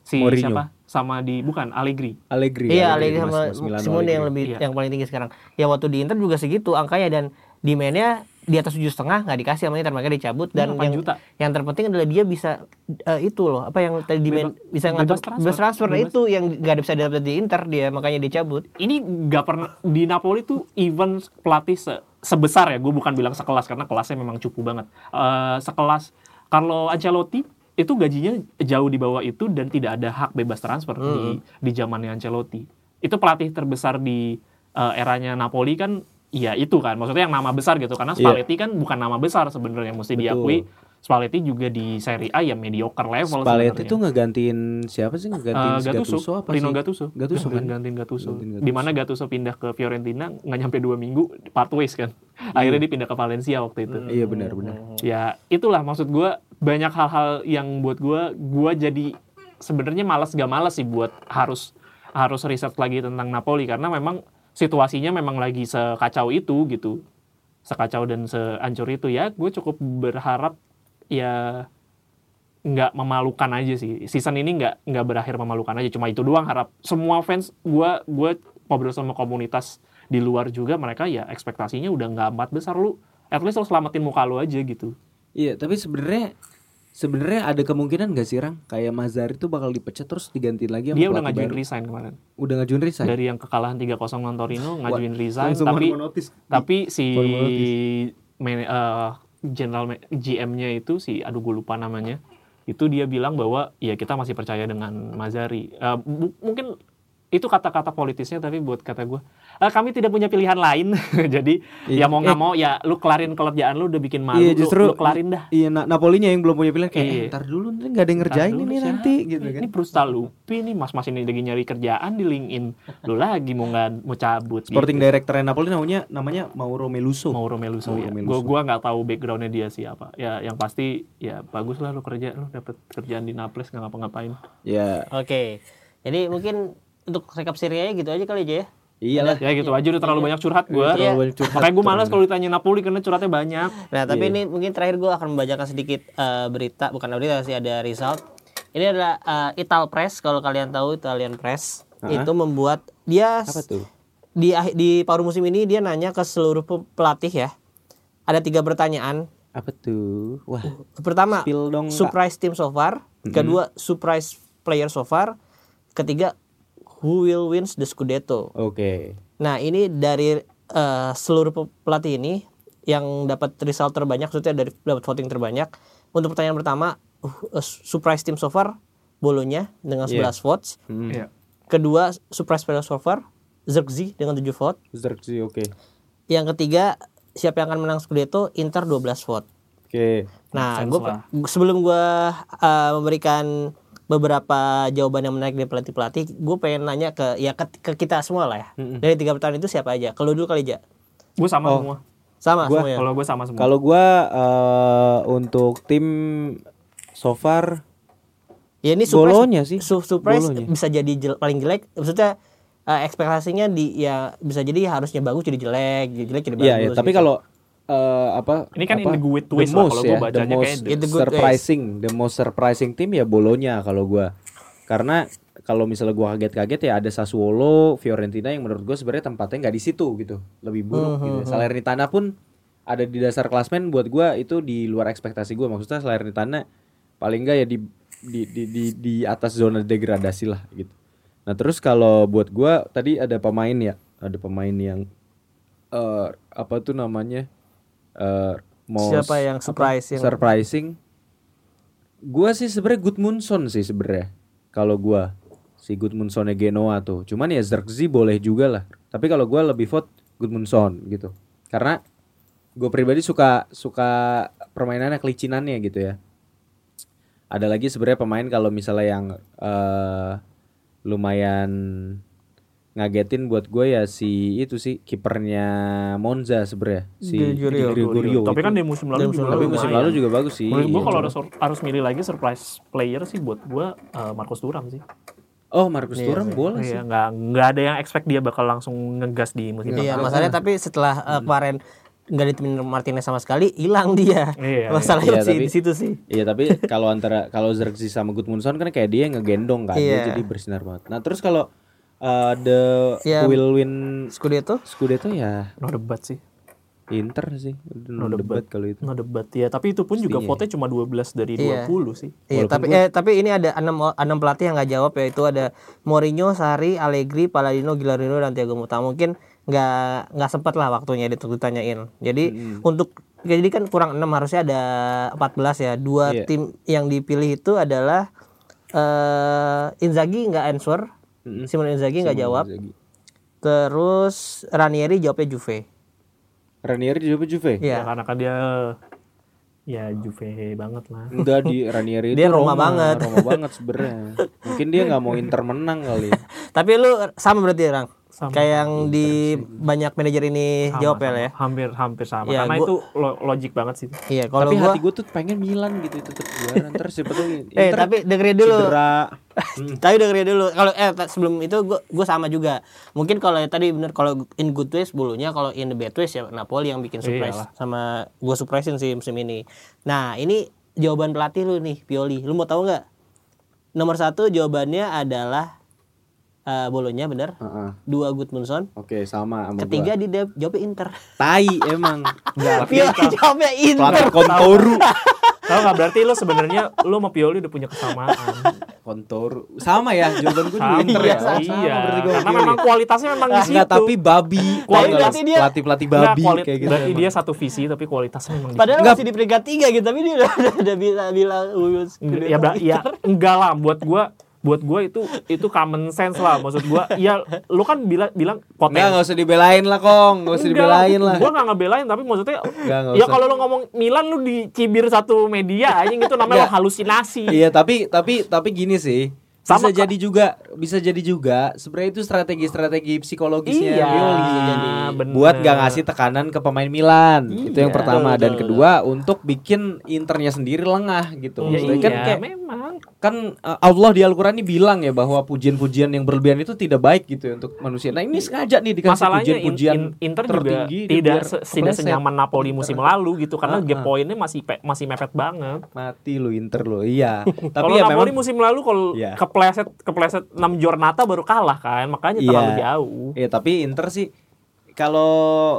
si Mourinho. siapa? Sama di bukan Allegri. Allegri. Iya, Allegri Mas- sama Simone yang Allegri. lebih Iya. yang paling tinggi sekarang. Ya waktu di Inter juga segitu angkanya dan demand-nya di atas tujuh setengah nggak dikasih sama makanya dicabut dan 8 yang juta. yang terpenting adalah dia bisa eh, itu loh apa yang tadi demand Bebas- bisa bebas ngatur transfer. bebas transfer Nah, Bebas. itu yang nggak ada bisa dapat di Inter dia makanya dicabut. Ini nggak pernah di Napoli tuh even pelatih se- sebesar ya, gue bukan bilang sekelas karena kelasnya memang cukup banget. Eh, sekelas Carlo Ancelotti itu gajinya jauh di bawah itu dan tidak ada hak bebas transfer di di zamannya Ancelotti. Itu pelatih terbesar di eh, eranya Napoli kan ya itu kan maksudnya yang nama besar gitu karena Iya. Spalletti kan bukan nama besar sebenarnya mesti diakui Spalletti juga di Serie A ya mediocre level Spalletti tuh ngegantiin siapa sih ngegantiin si Gattuso, Gattuso apa Rino sih? Gattuso, Gattuso kan? gantiin Gattuso. Gantiin Di mana Gattuso pindah ke Fiorentina nggak nyampe dua minggu, part ways kan. Akhirnya dia pindah ke Valencia waktu itu. Iya benar benar. Ya itulah maksud gua banyak hal-hal yang buat gua gua jadi sebenarnya malas gak malas sih buat harus harus riset lagi tentang Napoli karena memang situasinya memang lagi sekacau itu gitu. Sekacau dan seancur itu ya gue cukup berharap ya nggak memalukan aja sih. Season ini nggak nggak berakhir memalukan aja cuma itu doang harap. Semua fans gue gue ngobrol sama komunitas di luar juga mereka ya ekspektasinya udah nggak amat besar lu. At least lu selamatin muka lu aja gitu. Iya, tapi sebenarnya sebenarnya ada kemungkinan gak sih Rang? Kayak Mazari tuh bakal dipecat terus digantiin lagi sama dia udah ngajuin baru? resign kemarin. Udah ngajuin resign. dari yang kekalahan 3-0 lawan Torino ngajuin resign langsung tapi tapi si man- eh, general GM-nya itu si aduh gue lupa namanya itu dia bilang bahwa ya kita masih percaya dengan Mazari Eh, bu- mungkin itu kata-kata politisnya tapi buat kata gue "Eh, kami tidak punya pilihan lain jadi Iya. ya mau nggak mau ya lu kelarin kerjaan lu udah bikin malu Iya, lu- justru lu, kelarin dah Iya, Na- Napolinya yang belum punya pilihan kayak Iya. eh, ntar dulu nih nggak ada yang ngerjain ini siapa? nanti gitu kan. Ini Prustalupi nih mas-mas ini lagi nyari kerjaan di LinkedIn. Lu lagi mau nggak mau cabut. Sporting gitu. director Napoli namanya namanya Mauro Meluso. Mauro Meluso Mauro ya. Meluso. Gua gua nggak tahu backgroundnya dia siapa. Ya yang pasti ya bagus lah lu kerja lu dapet kerjaan di Naples nggak ngapa-ngapain. Ya, Oke. Jadi mungkin untuk rekap serinya gitu aja kali aja ya. iyalah. Ya gitu aja udah terlalu banyak curhat gua. Iya. Terlalu banyak curhat. Makanya gue malas kalau ditanya Napoli karena curhatnya banyak. Nah, tapi Iya. ini mungkin terakhir gue akan membacakan sedikit eh, berita, bukan berita sih ada result. Ini adalah eh, Ital Press, kalau kalian tahu Italian Press itu membuat dia Apa tuh? di akhir- di paruh musim ini dia nanya ke seluruh pe- pelatih ya. Ada tiga pertanyaan. Apa tuh? Wah, Pertama, Spill dong, Kak. surprise team so far. Kedua, surprise player so far. Ketiga, who will wins the Scudetto. oke. Nah ini dari eh, seluruh pe- pelatih ini yang dapat result terbanyak, maksudnya dari dapat voting terbanyak. Untuk pertanyaan pertama, uh, surprise team so far, Bolonya dengan 11 Iya. votes. Hmm. Iya. Kedua, surprise player so far, Zirkzee dengan 7 vote. Zirkzee oke. Yang ketiga, siapa yang akan menang Scudetto? Inter 12 vote. Oke. Nah, Sense gua, sebelum gue memberikan beberapa jawaban yang menarik dari pelatih-pelatih, gue pengen nanya ke ya ke, ke kita semua lah ya. Dari tiga pertanyaan itu siapa aja? Kalau dulu kali aja. Gue sama Oh. semua. Sama Gua- semuanya. Kalau gue sama semua. Kalau gua eh, untuk tim so far Ya ini surprise, Bolonya sih. su- surprise Bolonya. bisa jadi jel- paling jelek. Maksudnya eh, ekspektasinya di ya bisa jadi harusnya bagus jadi jelek, jadi jelek jadi bagus. Iya, ya, tapi gitu. kalau eh, apa Ini kan apa, in the good the ways lah, most kalau ya, gua bacanya the most kayak the good surprising, the most surprising team ya Bolonya kalau gua. Karena kalau misalnya gua kaget-kaget ya ada Sassuolo, Fiorentina yang menurut gua sebenarnya tempatnya nggak di situ gitu, lebih buruk gitu. Hmm, Salernitana pun ada di dasar klasmen buat gua itu di luar ekspektasi gua. Maksudnya Salernitana paling enggak ya di di di di, di atas zona degradasi lah gitu. Nah, terus kalau buat gua tadi ada pemain ya, ada pemain yang eh apa tuh namanya? Eh most- Siapa yang apa? surprise, yang- surprising? Gua sih sebenarnya Gudmundsson sih sebenarnya. Kalau gua si Gudmundsson Genoa tuh. Cuman ya Zirkzee boleh juga lah. Tapi kalau gua lebih vote Gudmundsson gitu. Karena gue pribadi suka suka permainannya kelicinannya gitu ya. Ada lagi sebenarnya pemain kalau misalnya yang eh lumayan ngagetin buat gue ya si itu sih kipernya Monza sebenarnya si Gregorio. Gregorio Tapi kan di musim lalu musim lalu musim lalu juga bagus sih. Menurut gue Iya. kalau harus harus milih lagi surprise player sih buat gue Marcos Thuram sih. Oh, Marcus Iya Thuram sih. boleh sih. Iya, nggak nggak ada yang expect dia bakal langsung ngegas di musim Iya, masalahnya tapi setelah uh, kemarin nggak ditemenin Martinez sama sekali, hilang dia. Iya, Masalahnya iya. sih Iya, di situ sih. Iya tapi kalau antara kalau Xerxes sama Gudmundsson kan kayak dia yang ngegendong kan dia Iya. jadi bersinar banget. Nah terus kalau uh, the Iya. will win Scudetto Scudetto ya No debat sih. Inter sih. No no debat debat. kalau itu. No debat ya, tapi itu pun juga vote cuma 12 dari Iya. 20 sih. Iya, tapi eh, tapi ini ada enam enam pelatih yang nggak jawab yaitu ada Mourinho, Sarri, Allegri, Palladino, Gilarino dan Thiago Motta. Mungkin nggak nggak sempat lah waktunya itu ditanyain. Jadi untuk jadi kan kurang 6 harusnya ada 14 ya. Dua Iya. tim yang dipilih itu adalah eh Inzaghi nggak answer. Simone Inzaghi nggak jawab. Inzaghi. Terus Ranieri jawabnya Juve. Ranieri di Juve? Ya Iya. karena kan dia ya Juve banget lah. Enggak di Ranieri Dia itu Roma banget. Roma banget sebenarnya. Mungkin dia nggak mau Inter menang kali. Tapi lu sama berarti orang. Sama. Kayak yang di banyak manajer ini Sama, jawab ya sama. lah ya. Hampir hampir sama. Iya, karena gua- itu lo- logik banget sih. Iya, kalau Tapi gua hati gue tuh pengen Milan gitu tetap juara. Ntar siapa tuh Inter Eh, tapi dengerin dulu. cedera. Tapi dengerin dulu. Kalau eh sebelum itu gua gua sama juga. Mungkin kalau ya tadi bener kalau in good ways bulunya kalau in the bad ways ya Napoli yang bikin surprise Iyalah. sama gua surprisein sih musim ini. Nah, ini jawaban pelatih lu nih, Pioli. Lu mau tahu nggak? Nomor satu jawabannya adalah eh Bolonya bener. Heeh. Dua Gudmundsson. Oke, sama sama Ketiga di dia jawabnya Inter. Tai emang. Pioli jawabnya Inter. Pelatih Kontoru. Tahu nggak berarti lo sebenarnya lo sama Pioli udah punya kesamaan. Kontoru. Sama ya, jawaban gue juga Sama, Inter ya. iya, Oh, sama berarti gue karena memang kualitasnya memang di situ. Enggak, tapi babi. Kualitas dia- pelatih pelatih babi kuali- kayak gitu. Berarti dia satu visi tapi kualitasnya memang di Padahal Nggak. masih di peringkat tiga gitu, tapi dia udah udah, udah bisa bilang "Wih, situ. Ya, ya enggak lah buat gua buat gua itu itu common sense lah maksud gua ya lu kan bilang bilang potensi enggak usah dibelain lah, Kong. Enggak usah dibelain lah. Gua nggak ngebelain tapi maksudnya Nggak, nggak ya kalau lu ngomong Milan lu dicibir satu media aja gitu namanya Nggak. halusinasi. Iya, tapi tapi tapi gini sih. Bisa Sama, Kak. jadi juga, bisa jadi juga sebenarnya itu strategi-strategi psikologisnya Iya, Pioli bisa bener. Buat gak ngasih tekanan ke pemain Milan. itu yang Iya. pertama Betul, dan betul, kedua untuk bikin Internya sendiri lengah gitu. Ya Maksudnya iya, kan kayak memang. kan uh, Allah di Al-Qur'an ini bilang ya bahwa pujian-pujian yang berlebihan itu tidak baik gitu ya untuk manusia. Nah, ini sengaja nih dikasih Masalahnya in- pujian-pujian in- Inter juga tertinggi tidak biar se- tidak senyaman Napoli musim lalu gitu karena gap ah. poinnya masih pe- masih mepet banget. Mati lu Inter lu. Iya. Tapi Kalau ya Napoli memang musim lalu kalau Iya. Kepleset kepleset 6 Jornata baru kalah kan, makanya Iya. terlalu jauh. Ya tapi Inter sih kalau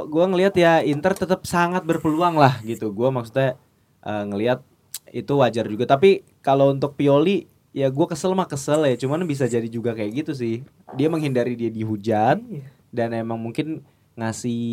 gua ngelihat ya Inter tetap sangat berpeluang lah gitu. Gua maksudnya eh, ngelihat itu wajar juga. Tapi kalau untuk Pioli ya gua kesel mah kesel ya. Cuman bisa jadi juga kayak gitu sih. Dia menghindari dia dihujat dan emang mungkin ngasih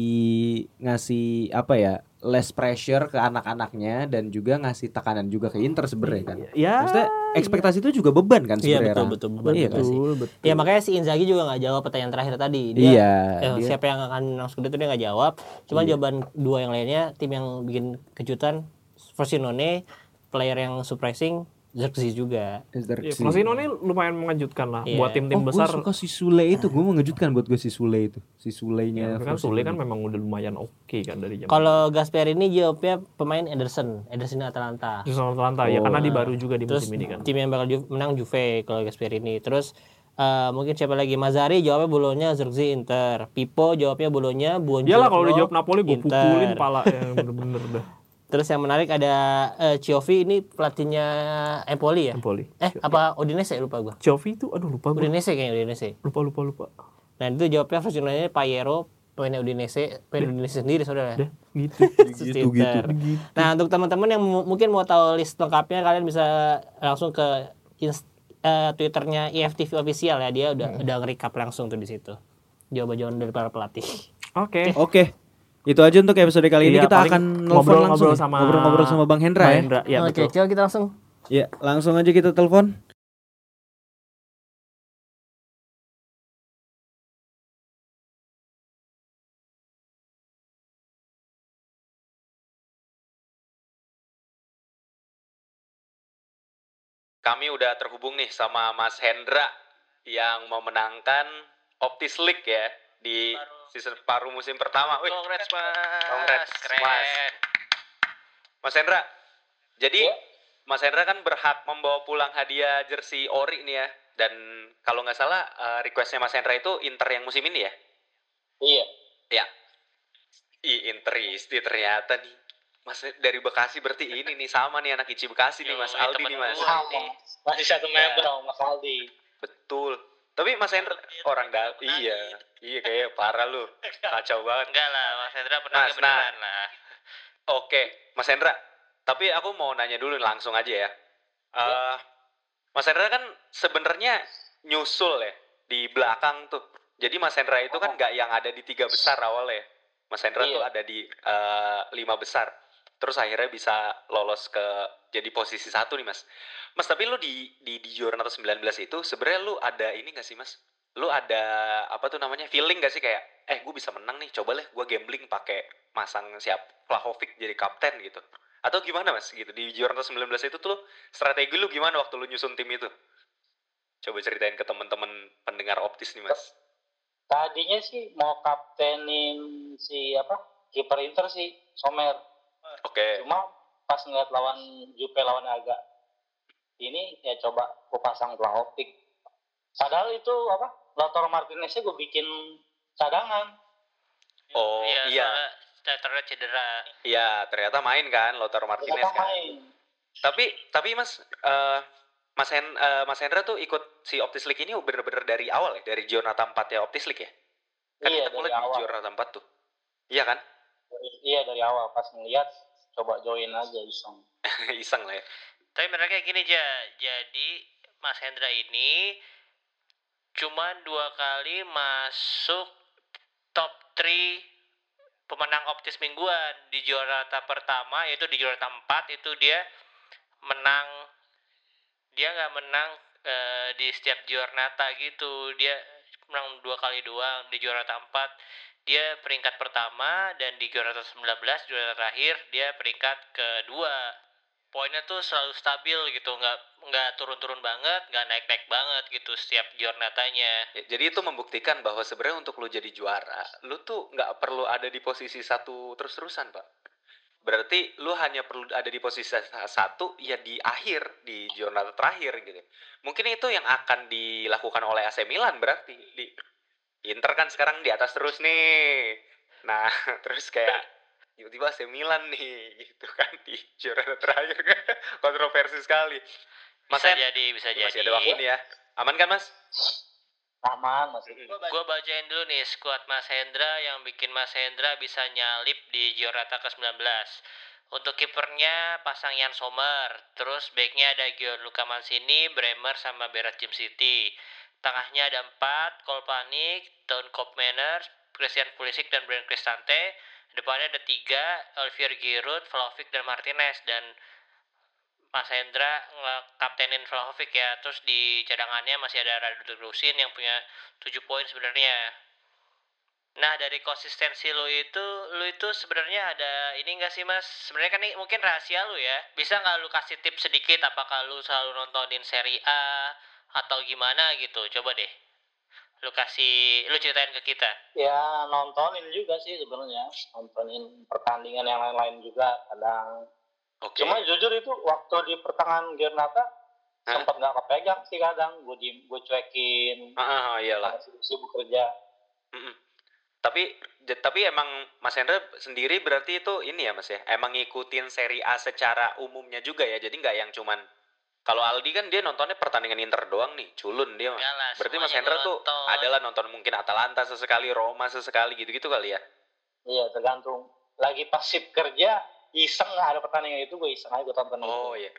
ngasih apa ya less pressure ke anak-anaknya dan juga ngasih tekanan juga ke Inter sebenarnya kan. Ya, Maksudnya ekspektasi itu juga beban kan Iya sebenarnya. betul Ran? betul betul. Iya kan sih? betul, betul. Ya makanya si Inzaghi juga nggak jawab pertanyaan terakhir tadi. Dia, Iya, eh, dia- siapa yang akan menang Scudetto dia nggak jawab. Cuman jawaban dua yang lainnya tim yang bikin kejutan Frosinone, player yang surprising Xerxes juga. Ya, Xerxes. Frosinone lumayan mengejutkan lah Iya. buat tim-tim oh, besar. Gue suka si Sule itu, gue mengejutkan buat gue si Sule itu, si Sulenya. Tapi kan Sule kan memang udah lumayan oke kan dari zaman. Kalau Gasperini jawabnya pemain Ederson, Ederson Atalanta. Justru Atalanta ya karena dia baru juga di Terus musim ini kan. tim yang bakal Ju- menang Juve kalau Gasperini. Terus eh, mungkin siapa lagi? Mazari jawabnya Bolonya, Xerxes Inter. Pipo jawabnya Bolonya, Buongiorno. Iyalah kalau dia jawab Napoli gue pukulin pala ya bener-bener dah. Terus yang menarik ada eh, Ciovi ini pelatihnya Empoli ya? Empoli. Eh apa Udinese lupa gua. Ciovi itu aduh lupa gue. Udinese kayaknya Udinese. Lupa lupa lupa. Nah itu jawabnya Frosinone Payero pemainnya Udinese, pemain Udinese sendiri saudara. Dah gitu. Terus Gitu, Inter. Nah untuk teman-teman yang mu- mungkin mau tahu list lengkapnya kalian bisa langsung ke ins- eh, twitternya IFTV official ya dia udah udah nge-recap langsung tuh di situ jawaban-jawaban dari para pelatih. Oke. Oke, itu aja untuk episode kali ini Iya, kita akan nelfon langsung ngobrol-ngobrol ya. sama ngobrol-ngobrol sama Bang Hendra Bang ya. Hendra, ya Oke, coba kita langsung. Ya, langsung aja kita telepon. Kami udah terhubung nih sama Mas Hendra yang memenangkan Optis League ya di season paruh musim pertama. Wih, Congrats mas. Congrats, Keren. Mas. Mas Hendra, jadi Mas Hendra kan berhak membawa pulang hadiah jersey ori nih ya. Dan kalau nggak salah eh, requestnya Mas Hendra itu Inter yang musim ini ya? Iya. Ya. Ih, Interisti ternyata nih. Mas dari Bekasi berarti ini nih sama nih anak Ici Bekasi nih Mas Aldi nih Mas. Sama. Masih satu member sama Mas Aldi. Betul. Tapi Mas Hendra orang dal iya. Iya kayak parah lu. Kacau banget. Enggak lah, Mas Hendra pernah Mas, beneran lah. Oke, Mas Hendra. Tapi aku mau nanya dulu langsung aja ya. Eh, Mas Hendra kan sebenarnya nyusul ya di belakang tuh. Jadi Mas Hendra itu kan nggak yang ada di tiga besar awalnya. Mas Hendra Iya. tuh ada di eh, lima besar. Terus akhirnya bisa lolos ke jadi posisi satu nih Mas. Mas tapi lu di di di Jornal 19 itu sebenarnya lu ada ini gak sih Mas? Lu ada apa tuh namanya feeling gak sih kayak eh gue bisa menang nih coba lah gue gambling pakai masang siap Vlahovic jadi kapten gitu atau gimana mas gitu di Jornal 19 itu tuh strategi lu gimana waktu lu nyusun tim itu coba ceritain ke teman-teman pendengar optis nih mas Tadinya sih mau kaptenin si apa? Kiper Inter sih, Sommer. Oke Cuma pas ngeliat lawan Jupe lawan agak ini ya coba gue pasang Vlahovic. Padahal itu apa? Lautaro Martineznya gue bikin cadangan. oh Iya, iya Hendra cedera. iya ternyata main kan Lautaro Martinez Ternyata kan main. tapi tapi mas eh, mas Hen, eh, mas Hendra tuh ikut si Optis League ini bener-bener dari awal ya dari Jonathan 4 ya Optis League ya kan Iya, kita mulai dari di. Jonathan 4 tuh iya kan Dari- iya dari awal pas ngeliat coba join aja iseng. iseng lah ya. Tapi bener kayak gini aja. Jadi Mas Hendra ini cuma dua kali masuk top 3 pemenang optis mingguan. Di Jornata pertama yaitu di Jornata 4 itu dia menang. Dia nggak menang eh, di setiap Jornata gitu. Dia menang dua kali doang di Jornata 4 dia peringkat pertama dan di Jornata 19 Jornata terakhir dia peringkat kedua poinnya tuh selalu stabil gitu nggak nggak turun-turun banget nggak naik-naik banget gitu setiap jornatanya Ya, jadi itu membuktikan bahwa sebenarnya untuk lu jadi juara, lu tuh nggak perlu ada di posisi satu terus-terusan, Pak. Berarti lu hanya perlu ada di posisi sa- satu ya di akhir di jurnal terakhir gitu. Mungkin itu yang akan dilakukan oleh AC Milan berarti di Inter kan sekarang di atas terus nih. Nah, terus kayak tiba-tiba AC Milan nih gitu kan di jurnal terakhir kontroversi sekali. Mas bisa jadi bisa jadi masih ada waktu nih ya. Aman kan, Mas? Aman masih. gue bacain dulu nih skuad Mas Hendra yang bikin Mas Hendra bisa nyalip di Jorata ke-19 untuk kipernya pasang Jan Sommer terus backnya ada Gianluca Mancini, Bremer sama Berat Jim City tengahnya ada empat Kolpanik, Don Kopmanners, Christian Pulisic dan Brian Cristante. Depannya ada tiga Olivier Giroud, Vlahovic dan Martinez. Dan Mas Hendra ngekaptenin Vlahovic ya. Terus di cadangannya masih ada Radu Rusin yang punya 7 poin sebenarnya. Nah dari konsistensi lo itu lo itu sebenarnya ada ini enggak sih mas? Sebenarnya kan ini mungkin rahasia lo ya. Bisa nggak lu kasih tips sedikit apakah lu selalu nontonin seri A atau gimana gitu coba deh lu kasih lu ceritain ke kita Ya nontonin juga sih sebenarnya, nontonin pertandingan yang lain-lain juga kadang. Oke. Cuma jujur itu waktu di pertengahan Giornata Hah? sempat nggak kepegang sih kadang, gue di gue cuekin, Ah, ah, iyalah. sibuk, sibuk kerja. Mm-mm. Tapi j- tapi emang Mas Hendra sendiri berarti itu ini ya Mas ya, emang ngikutin seri A secara umumnya juga ya. Jadi nggak yang cuman kalau Aldi kan dia nontonnya pertandingan Inter doang nih, culun dia mah. Lah, Berarti Mas Hendra tuh nonton. adalah nonton mungkin Atalanta sesekali, Roma sesekali gitu-gitu kali ya. Iya tergantung. Lagi pasif kerja, iseng nggak ada pertandingan itu gue iseng aja gue tonton Oh itu. iya.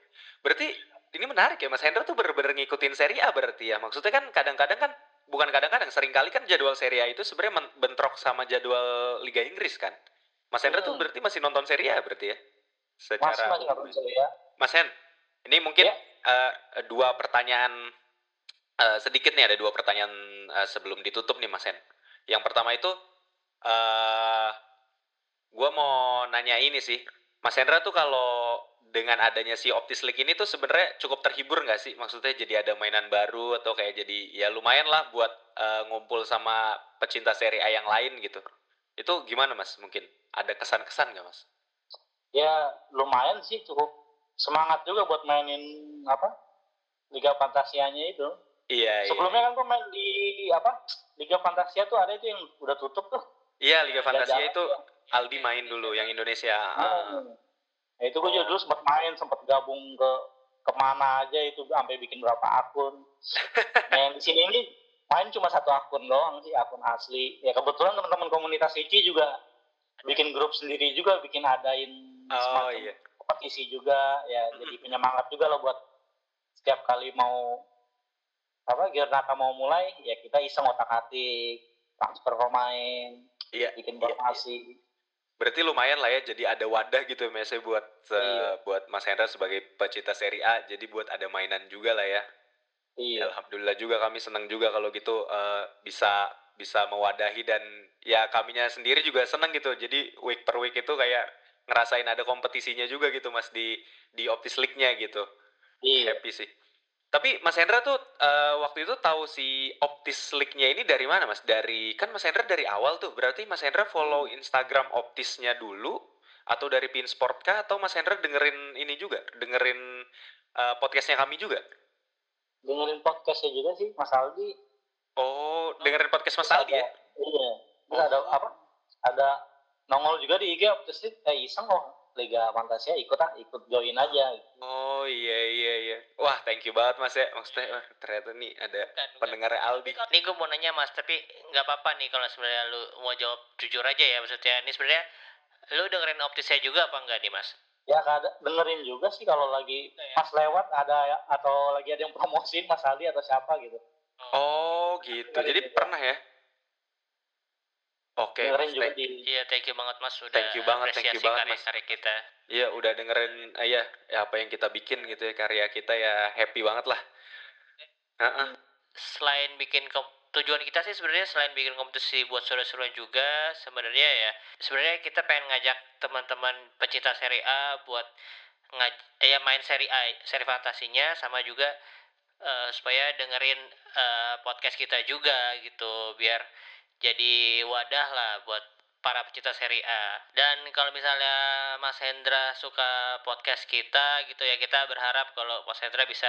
Berarti ini menarik ya Mas Hendra tuh bener-bener ngikutin seri A berarti ya. Maksudnya kan kadang-kadang kan bukan kadang-kadang sering kali kan jadwal seri A itu sebenarnya bentrok sama jadwal Liga Inggris kan. Mas Hendra tuh Hmm. berarti masih nonton seri A berarti ya. Secara masih nggak bisa ya. Mas Hen, ini mungkin Ya. Eh, dua pertanyaan eh, sedikit nih ada dua pertanyaan eh, sebelum ditutup nih Mas Hen. Yang pertama itu eh gua mau nanya ini sih. Mas Hendra tuh kalau dengan adanya si Optis League ini tuh sebenarnya cukup terhibur nggak sih? Maksudnya jadi ada mainan baru atau kayak jadi ya lumayan lah buat eh, ngumpul sama pecinta seri A yang lain gitu. Itu gimana Mas? Mungkin ada kesan-kesan nggak Mas? Ya lumayan sih cukup semangat juga buat mainin apa Liga Fantasianya itu. Iya, iya. Sebelumnya kan gue main di apa Liga Fantasia tuh ada itu yang udah tutup tuh. Iya, Liga Fantasia itu tuh. Aldi main dulu yang Indonesia. Ah. Nah, itu gue juga dulu sempat main, sempat gabung ke ke mana aja itu sampai bikin berapa akun. nah, yang di sini ini main cuma satu akun doang sih, akun asli. Ya kebetulan teman-teman komunitas ICI juga bikin grup sendiri juga, bikin adain Oh semacam iya. Kompetisi juga, ya jadi penyemangat juga loh buat setiap kali mau apa Giornata mau mulai, ya kita iseng otak atik, transfer pemain, Iya. bikin iya, iya. formasi. Berarti lumayan lah ya jadi ada wadah gitu misalnya buat eh, Iya. buat Mas Hendra sebagai pecinta Serie A jadi buat ada mainan juga lah ya. Iya. Alhamdulillah juga kami senang juga kalau gitu eh, bisa bisa mewadahi dan ya kaminya sendiri juga senang gitu. Jadi week per week itu kayak ngerasain ada kompetisinya juga gitu Mas di di Optis League-nya gitu. Iya. Happy sih. Tapi Mas Hendra tuh eh, waktu itu tahu si Optis League-nya ini dari mana Mas? Dari kan Mas Hendra dari awal tuh. Berarti Mas Hendra follow Instagram Optisnya dulu atau dari Pin Sport kah atau Mas Hendra dengerin ini juga? Dengerin eh, podcastnya kami juga? dengerin podcastnya juga sih Mas Aldi Oh, dengerin podcast Mas Aldi ya? iya terus ada Oh. apa ada nongol juga di IG terus eh iseng oh Liga Fantasia ikut ah ikut join aja Oh iya iya iya. Wah thank you banget Mas ya. Maksudnya wah, ternyata nih ada pendengarnya Aldi. Ini gue mau nanya mas, tapi nggak apa-apa nih kalau sebenarnya lu mau jawab jujur aja ya maksudnya. Ini sebenarnya lu dengerin optisnya juga apa enggak nih mas? ya kada dengerin juga sih kalau lagi pas lewat ada atau lagi ada yang promosiin Mas Aldi atau siapa gitu Oh gitu. Jadi pernah ya? Oke. dengerin Mas, juga thank- di Iya, thank you banget mas sudah Thank you banget, thank you apresiasi banget, Mas. kita. Iya udah dengerin eh, ya, ya apa yang kita bikin gitu ya karya kita ya happy banget lah. Heeh. Selain bikin tujuan kita sih sebenarnya selain bikin kompetisi buat seru-seruan juga sebenarnya ya sebenarnya kita pengen ngajak teman-teman pecinta seri A buat ngaj eh, ya main seri A seri fantasinya sama juga eh, supaya dengerin eh, podcast kita juga gitu biar jadi wadah lah buat para pecinta seri A dan kalau misalnya Mas Hendra suka podcast kita gitu ya kita berharap kalau Mas Hendra bisa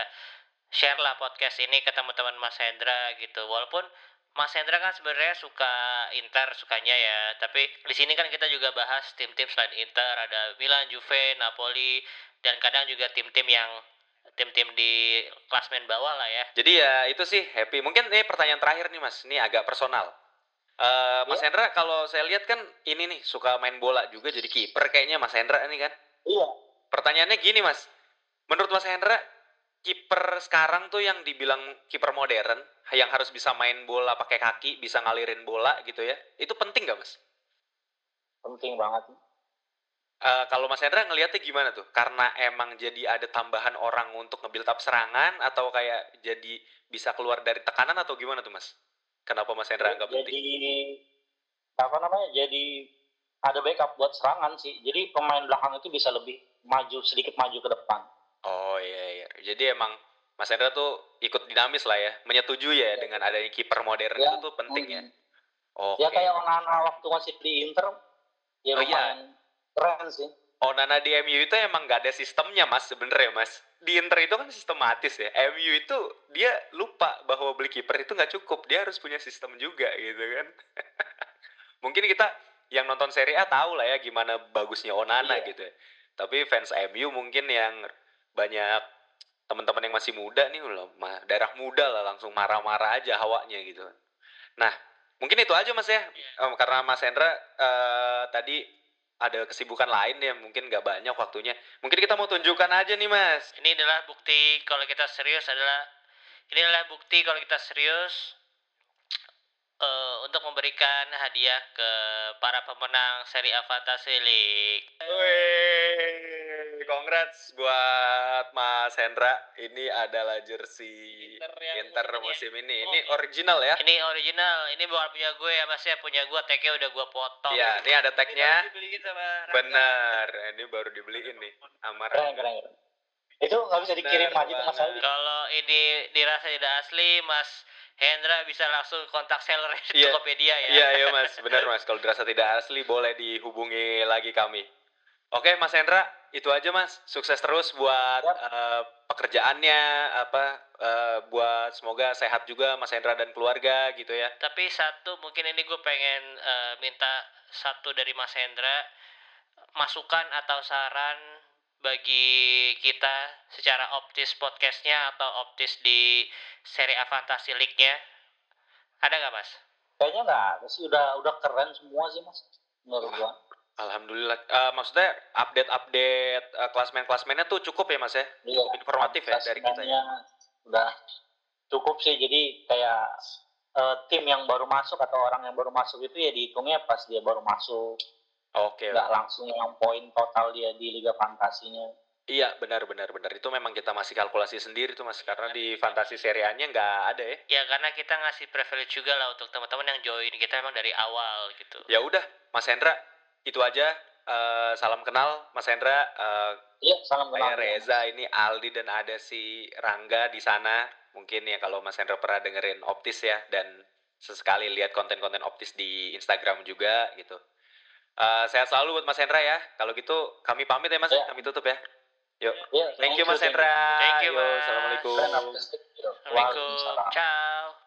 share lah podcast ini ke teman-teman Mas Hendra gitu walaupun Mas Hendra kan sebenarnya suka Inter sukanya ya tapi di sini kan kita juga bahas tim-tim selain Inter ada Milan, Juve, Napoli dan kadang juga tim-tim yang tim-tim di klasmen bawah lah ya Jadi ya itu sih happy. Mungkin ini pertanyaan terakhir nih Mas. Ini agak personal. Eh Mas Hendra kalau saya lihat kan ini nih suka main bola juga jadi kiper kayaknya Mas Hendra ini kan. iya Pertanyaannya gini Mas. Menurut Mas Hendra kiper sekarang tuh yang dibilang kiper modern yang harus bisa main bola pakai kaki, bisa ngalirin bola gitu ya. Itu penting gak Mas? penting banget Eh, kalau Mas Hendra ngelihatnya gimana tuh? Karena emang jadi ada tambahan orang untuk nge-build up serangan atau kayak jadi bisa keluar dari tekanan atau gimana tuh Mas? Kenapa Mas Hendra anggap jadi penting? apa namanya jadi ada backup buat serangan sih jadi pemain belakang itu bisa lebih maju sedikit maju ke depan Oh iya iya. Jadi emang Mas Hendra tuh ikut dinamis lah ya, menyetujui ya dengan adanya kiper modern Ya, itu tuh penting ya. Hmm. Oke. ya kayak Onana waktu masih di Inter ya Oh, iya. lumayan keren sih Onana di MU itu emang gak ada sistemnya mas sebenarnya mas. Di Inter itu kan sistematis ya. MU itu dia lupa bahwa beli kiper itu nggak cukup, dia harus punya sistem juga gitu kan. Mungkin kita yang nonton Serie A tahu lah ya gimana bagusnya Onana Iya. gitu ya. Tapi fans MU mungkin yang banyak teman-teman yang masih muda nih loh, darah muda lah langsung marah-marah aja hawanya gitu. Nah, mungkin itu aja mas ya, Em, karena Mas Hendra eh, tadi ada kesibukan lain ya mungkin nggak banyak waktunya. Mungkin kita mau tunjukkan aja nih mas. ini adalah bukti kalau kita serius adalah ini adalah bukti kalau kita serius eh, untuk memberikan hadiah ke para pemenang seri A Fantasy League. Congrats buat Mas Hendra. Ini adalah jersey Inter yang Inter musim ini. musim ini. Oh, Ini original ya? Ini original, ini bukan punya gue ya mas ya, punya gue tagnya udah gue potong. Iya, ini ada tagnya. Dibeliin sama Rangga. Bener, ini baru dibeliin nih. Amar. keren keren, keren. itu nggak bisa dikirim aja ke Mas. Aldi Kalau ini dirasa tidak asli, Mas Hendra bisa langsung kontak seller di Iya. Tokopedia ya. Iya, iya mas. Bener mas. Kalau dirasa tidak asli boleh dihubungi lagi kami. Oke Mas Hendra, itu aja Mas. Sukses terus buat eh, pekerjaannya, apa eh, buat semoga sehat juga Mas Hendra dan keluarga gitu ya. Tapi satu mungkin ini gue pengen eh, minta satu dari Mas Hendra masukan atau saran bagi kita secara optis podcastnya atau optis di seri A Fantasy League-nya. Ada nggak Mas? Kayaknya nggak ada sih, udah udah keren semua sih mas. Menurut gua. Alhamdulillah. Eh, maksudnya update-update eh, klasmen-klasmennya tuh cukup ya Mas ya? Iya. Cukup informatif ya dari kita ya. Udah cukup sih. Jadi kayak eh, tim yang baru masuk atau orang yang baru masuk itu ya dihitungnya pas dia baru masuk. Oke. Nggak langsung yang poin total dia di Liga Fantasinya. Iya benar benar benar itu memang kita masih kalkulasi sendiri tuh mas karena di fantasi seriannya nggak ada ya. Ya karena kita ngasih privilege juga lah untuk teman-teman yang join kita emang dari awal gitu. Ya udah Mas Hendra itu aja. Eh, salam kenal Mas Hendra. Eh, Iya, salam saya kenal. Reza ini Aldi dan ada si Rangga di sana. Mungkin ya kalau Mas Hendra pernah dengerin Optis ya dan sesekali lihat konten-konten Optis di Instagram juga gitu. Eh, sehat selalu buat Mas Hendra ya. Kalau gitu kami pamit ya Mas, Ya. kami tutup ya. Yuk. Iya, Thank you Mas thank you. Hendra. Thank you, Mas. Assalamualaikum. Mas. Assalamualaikum. Waalaikumsalam. Ciao.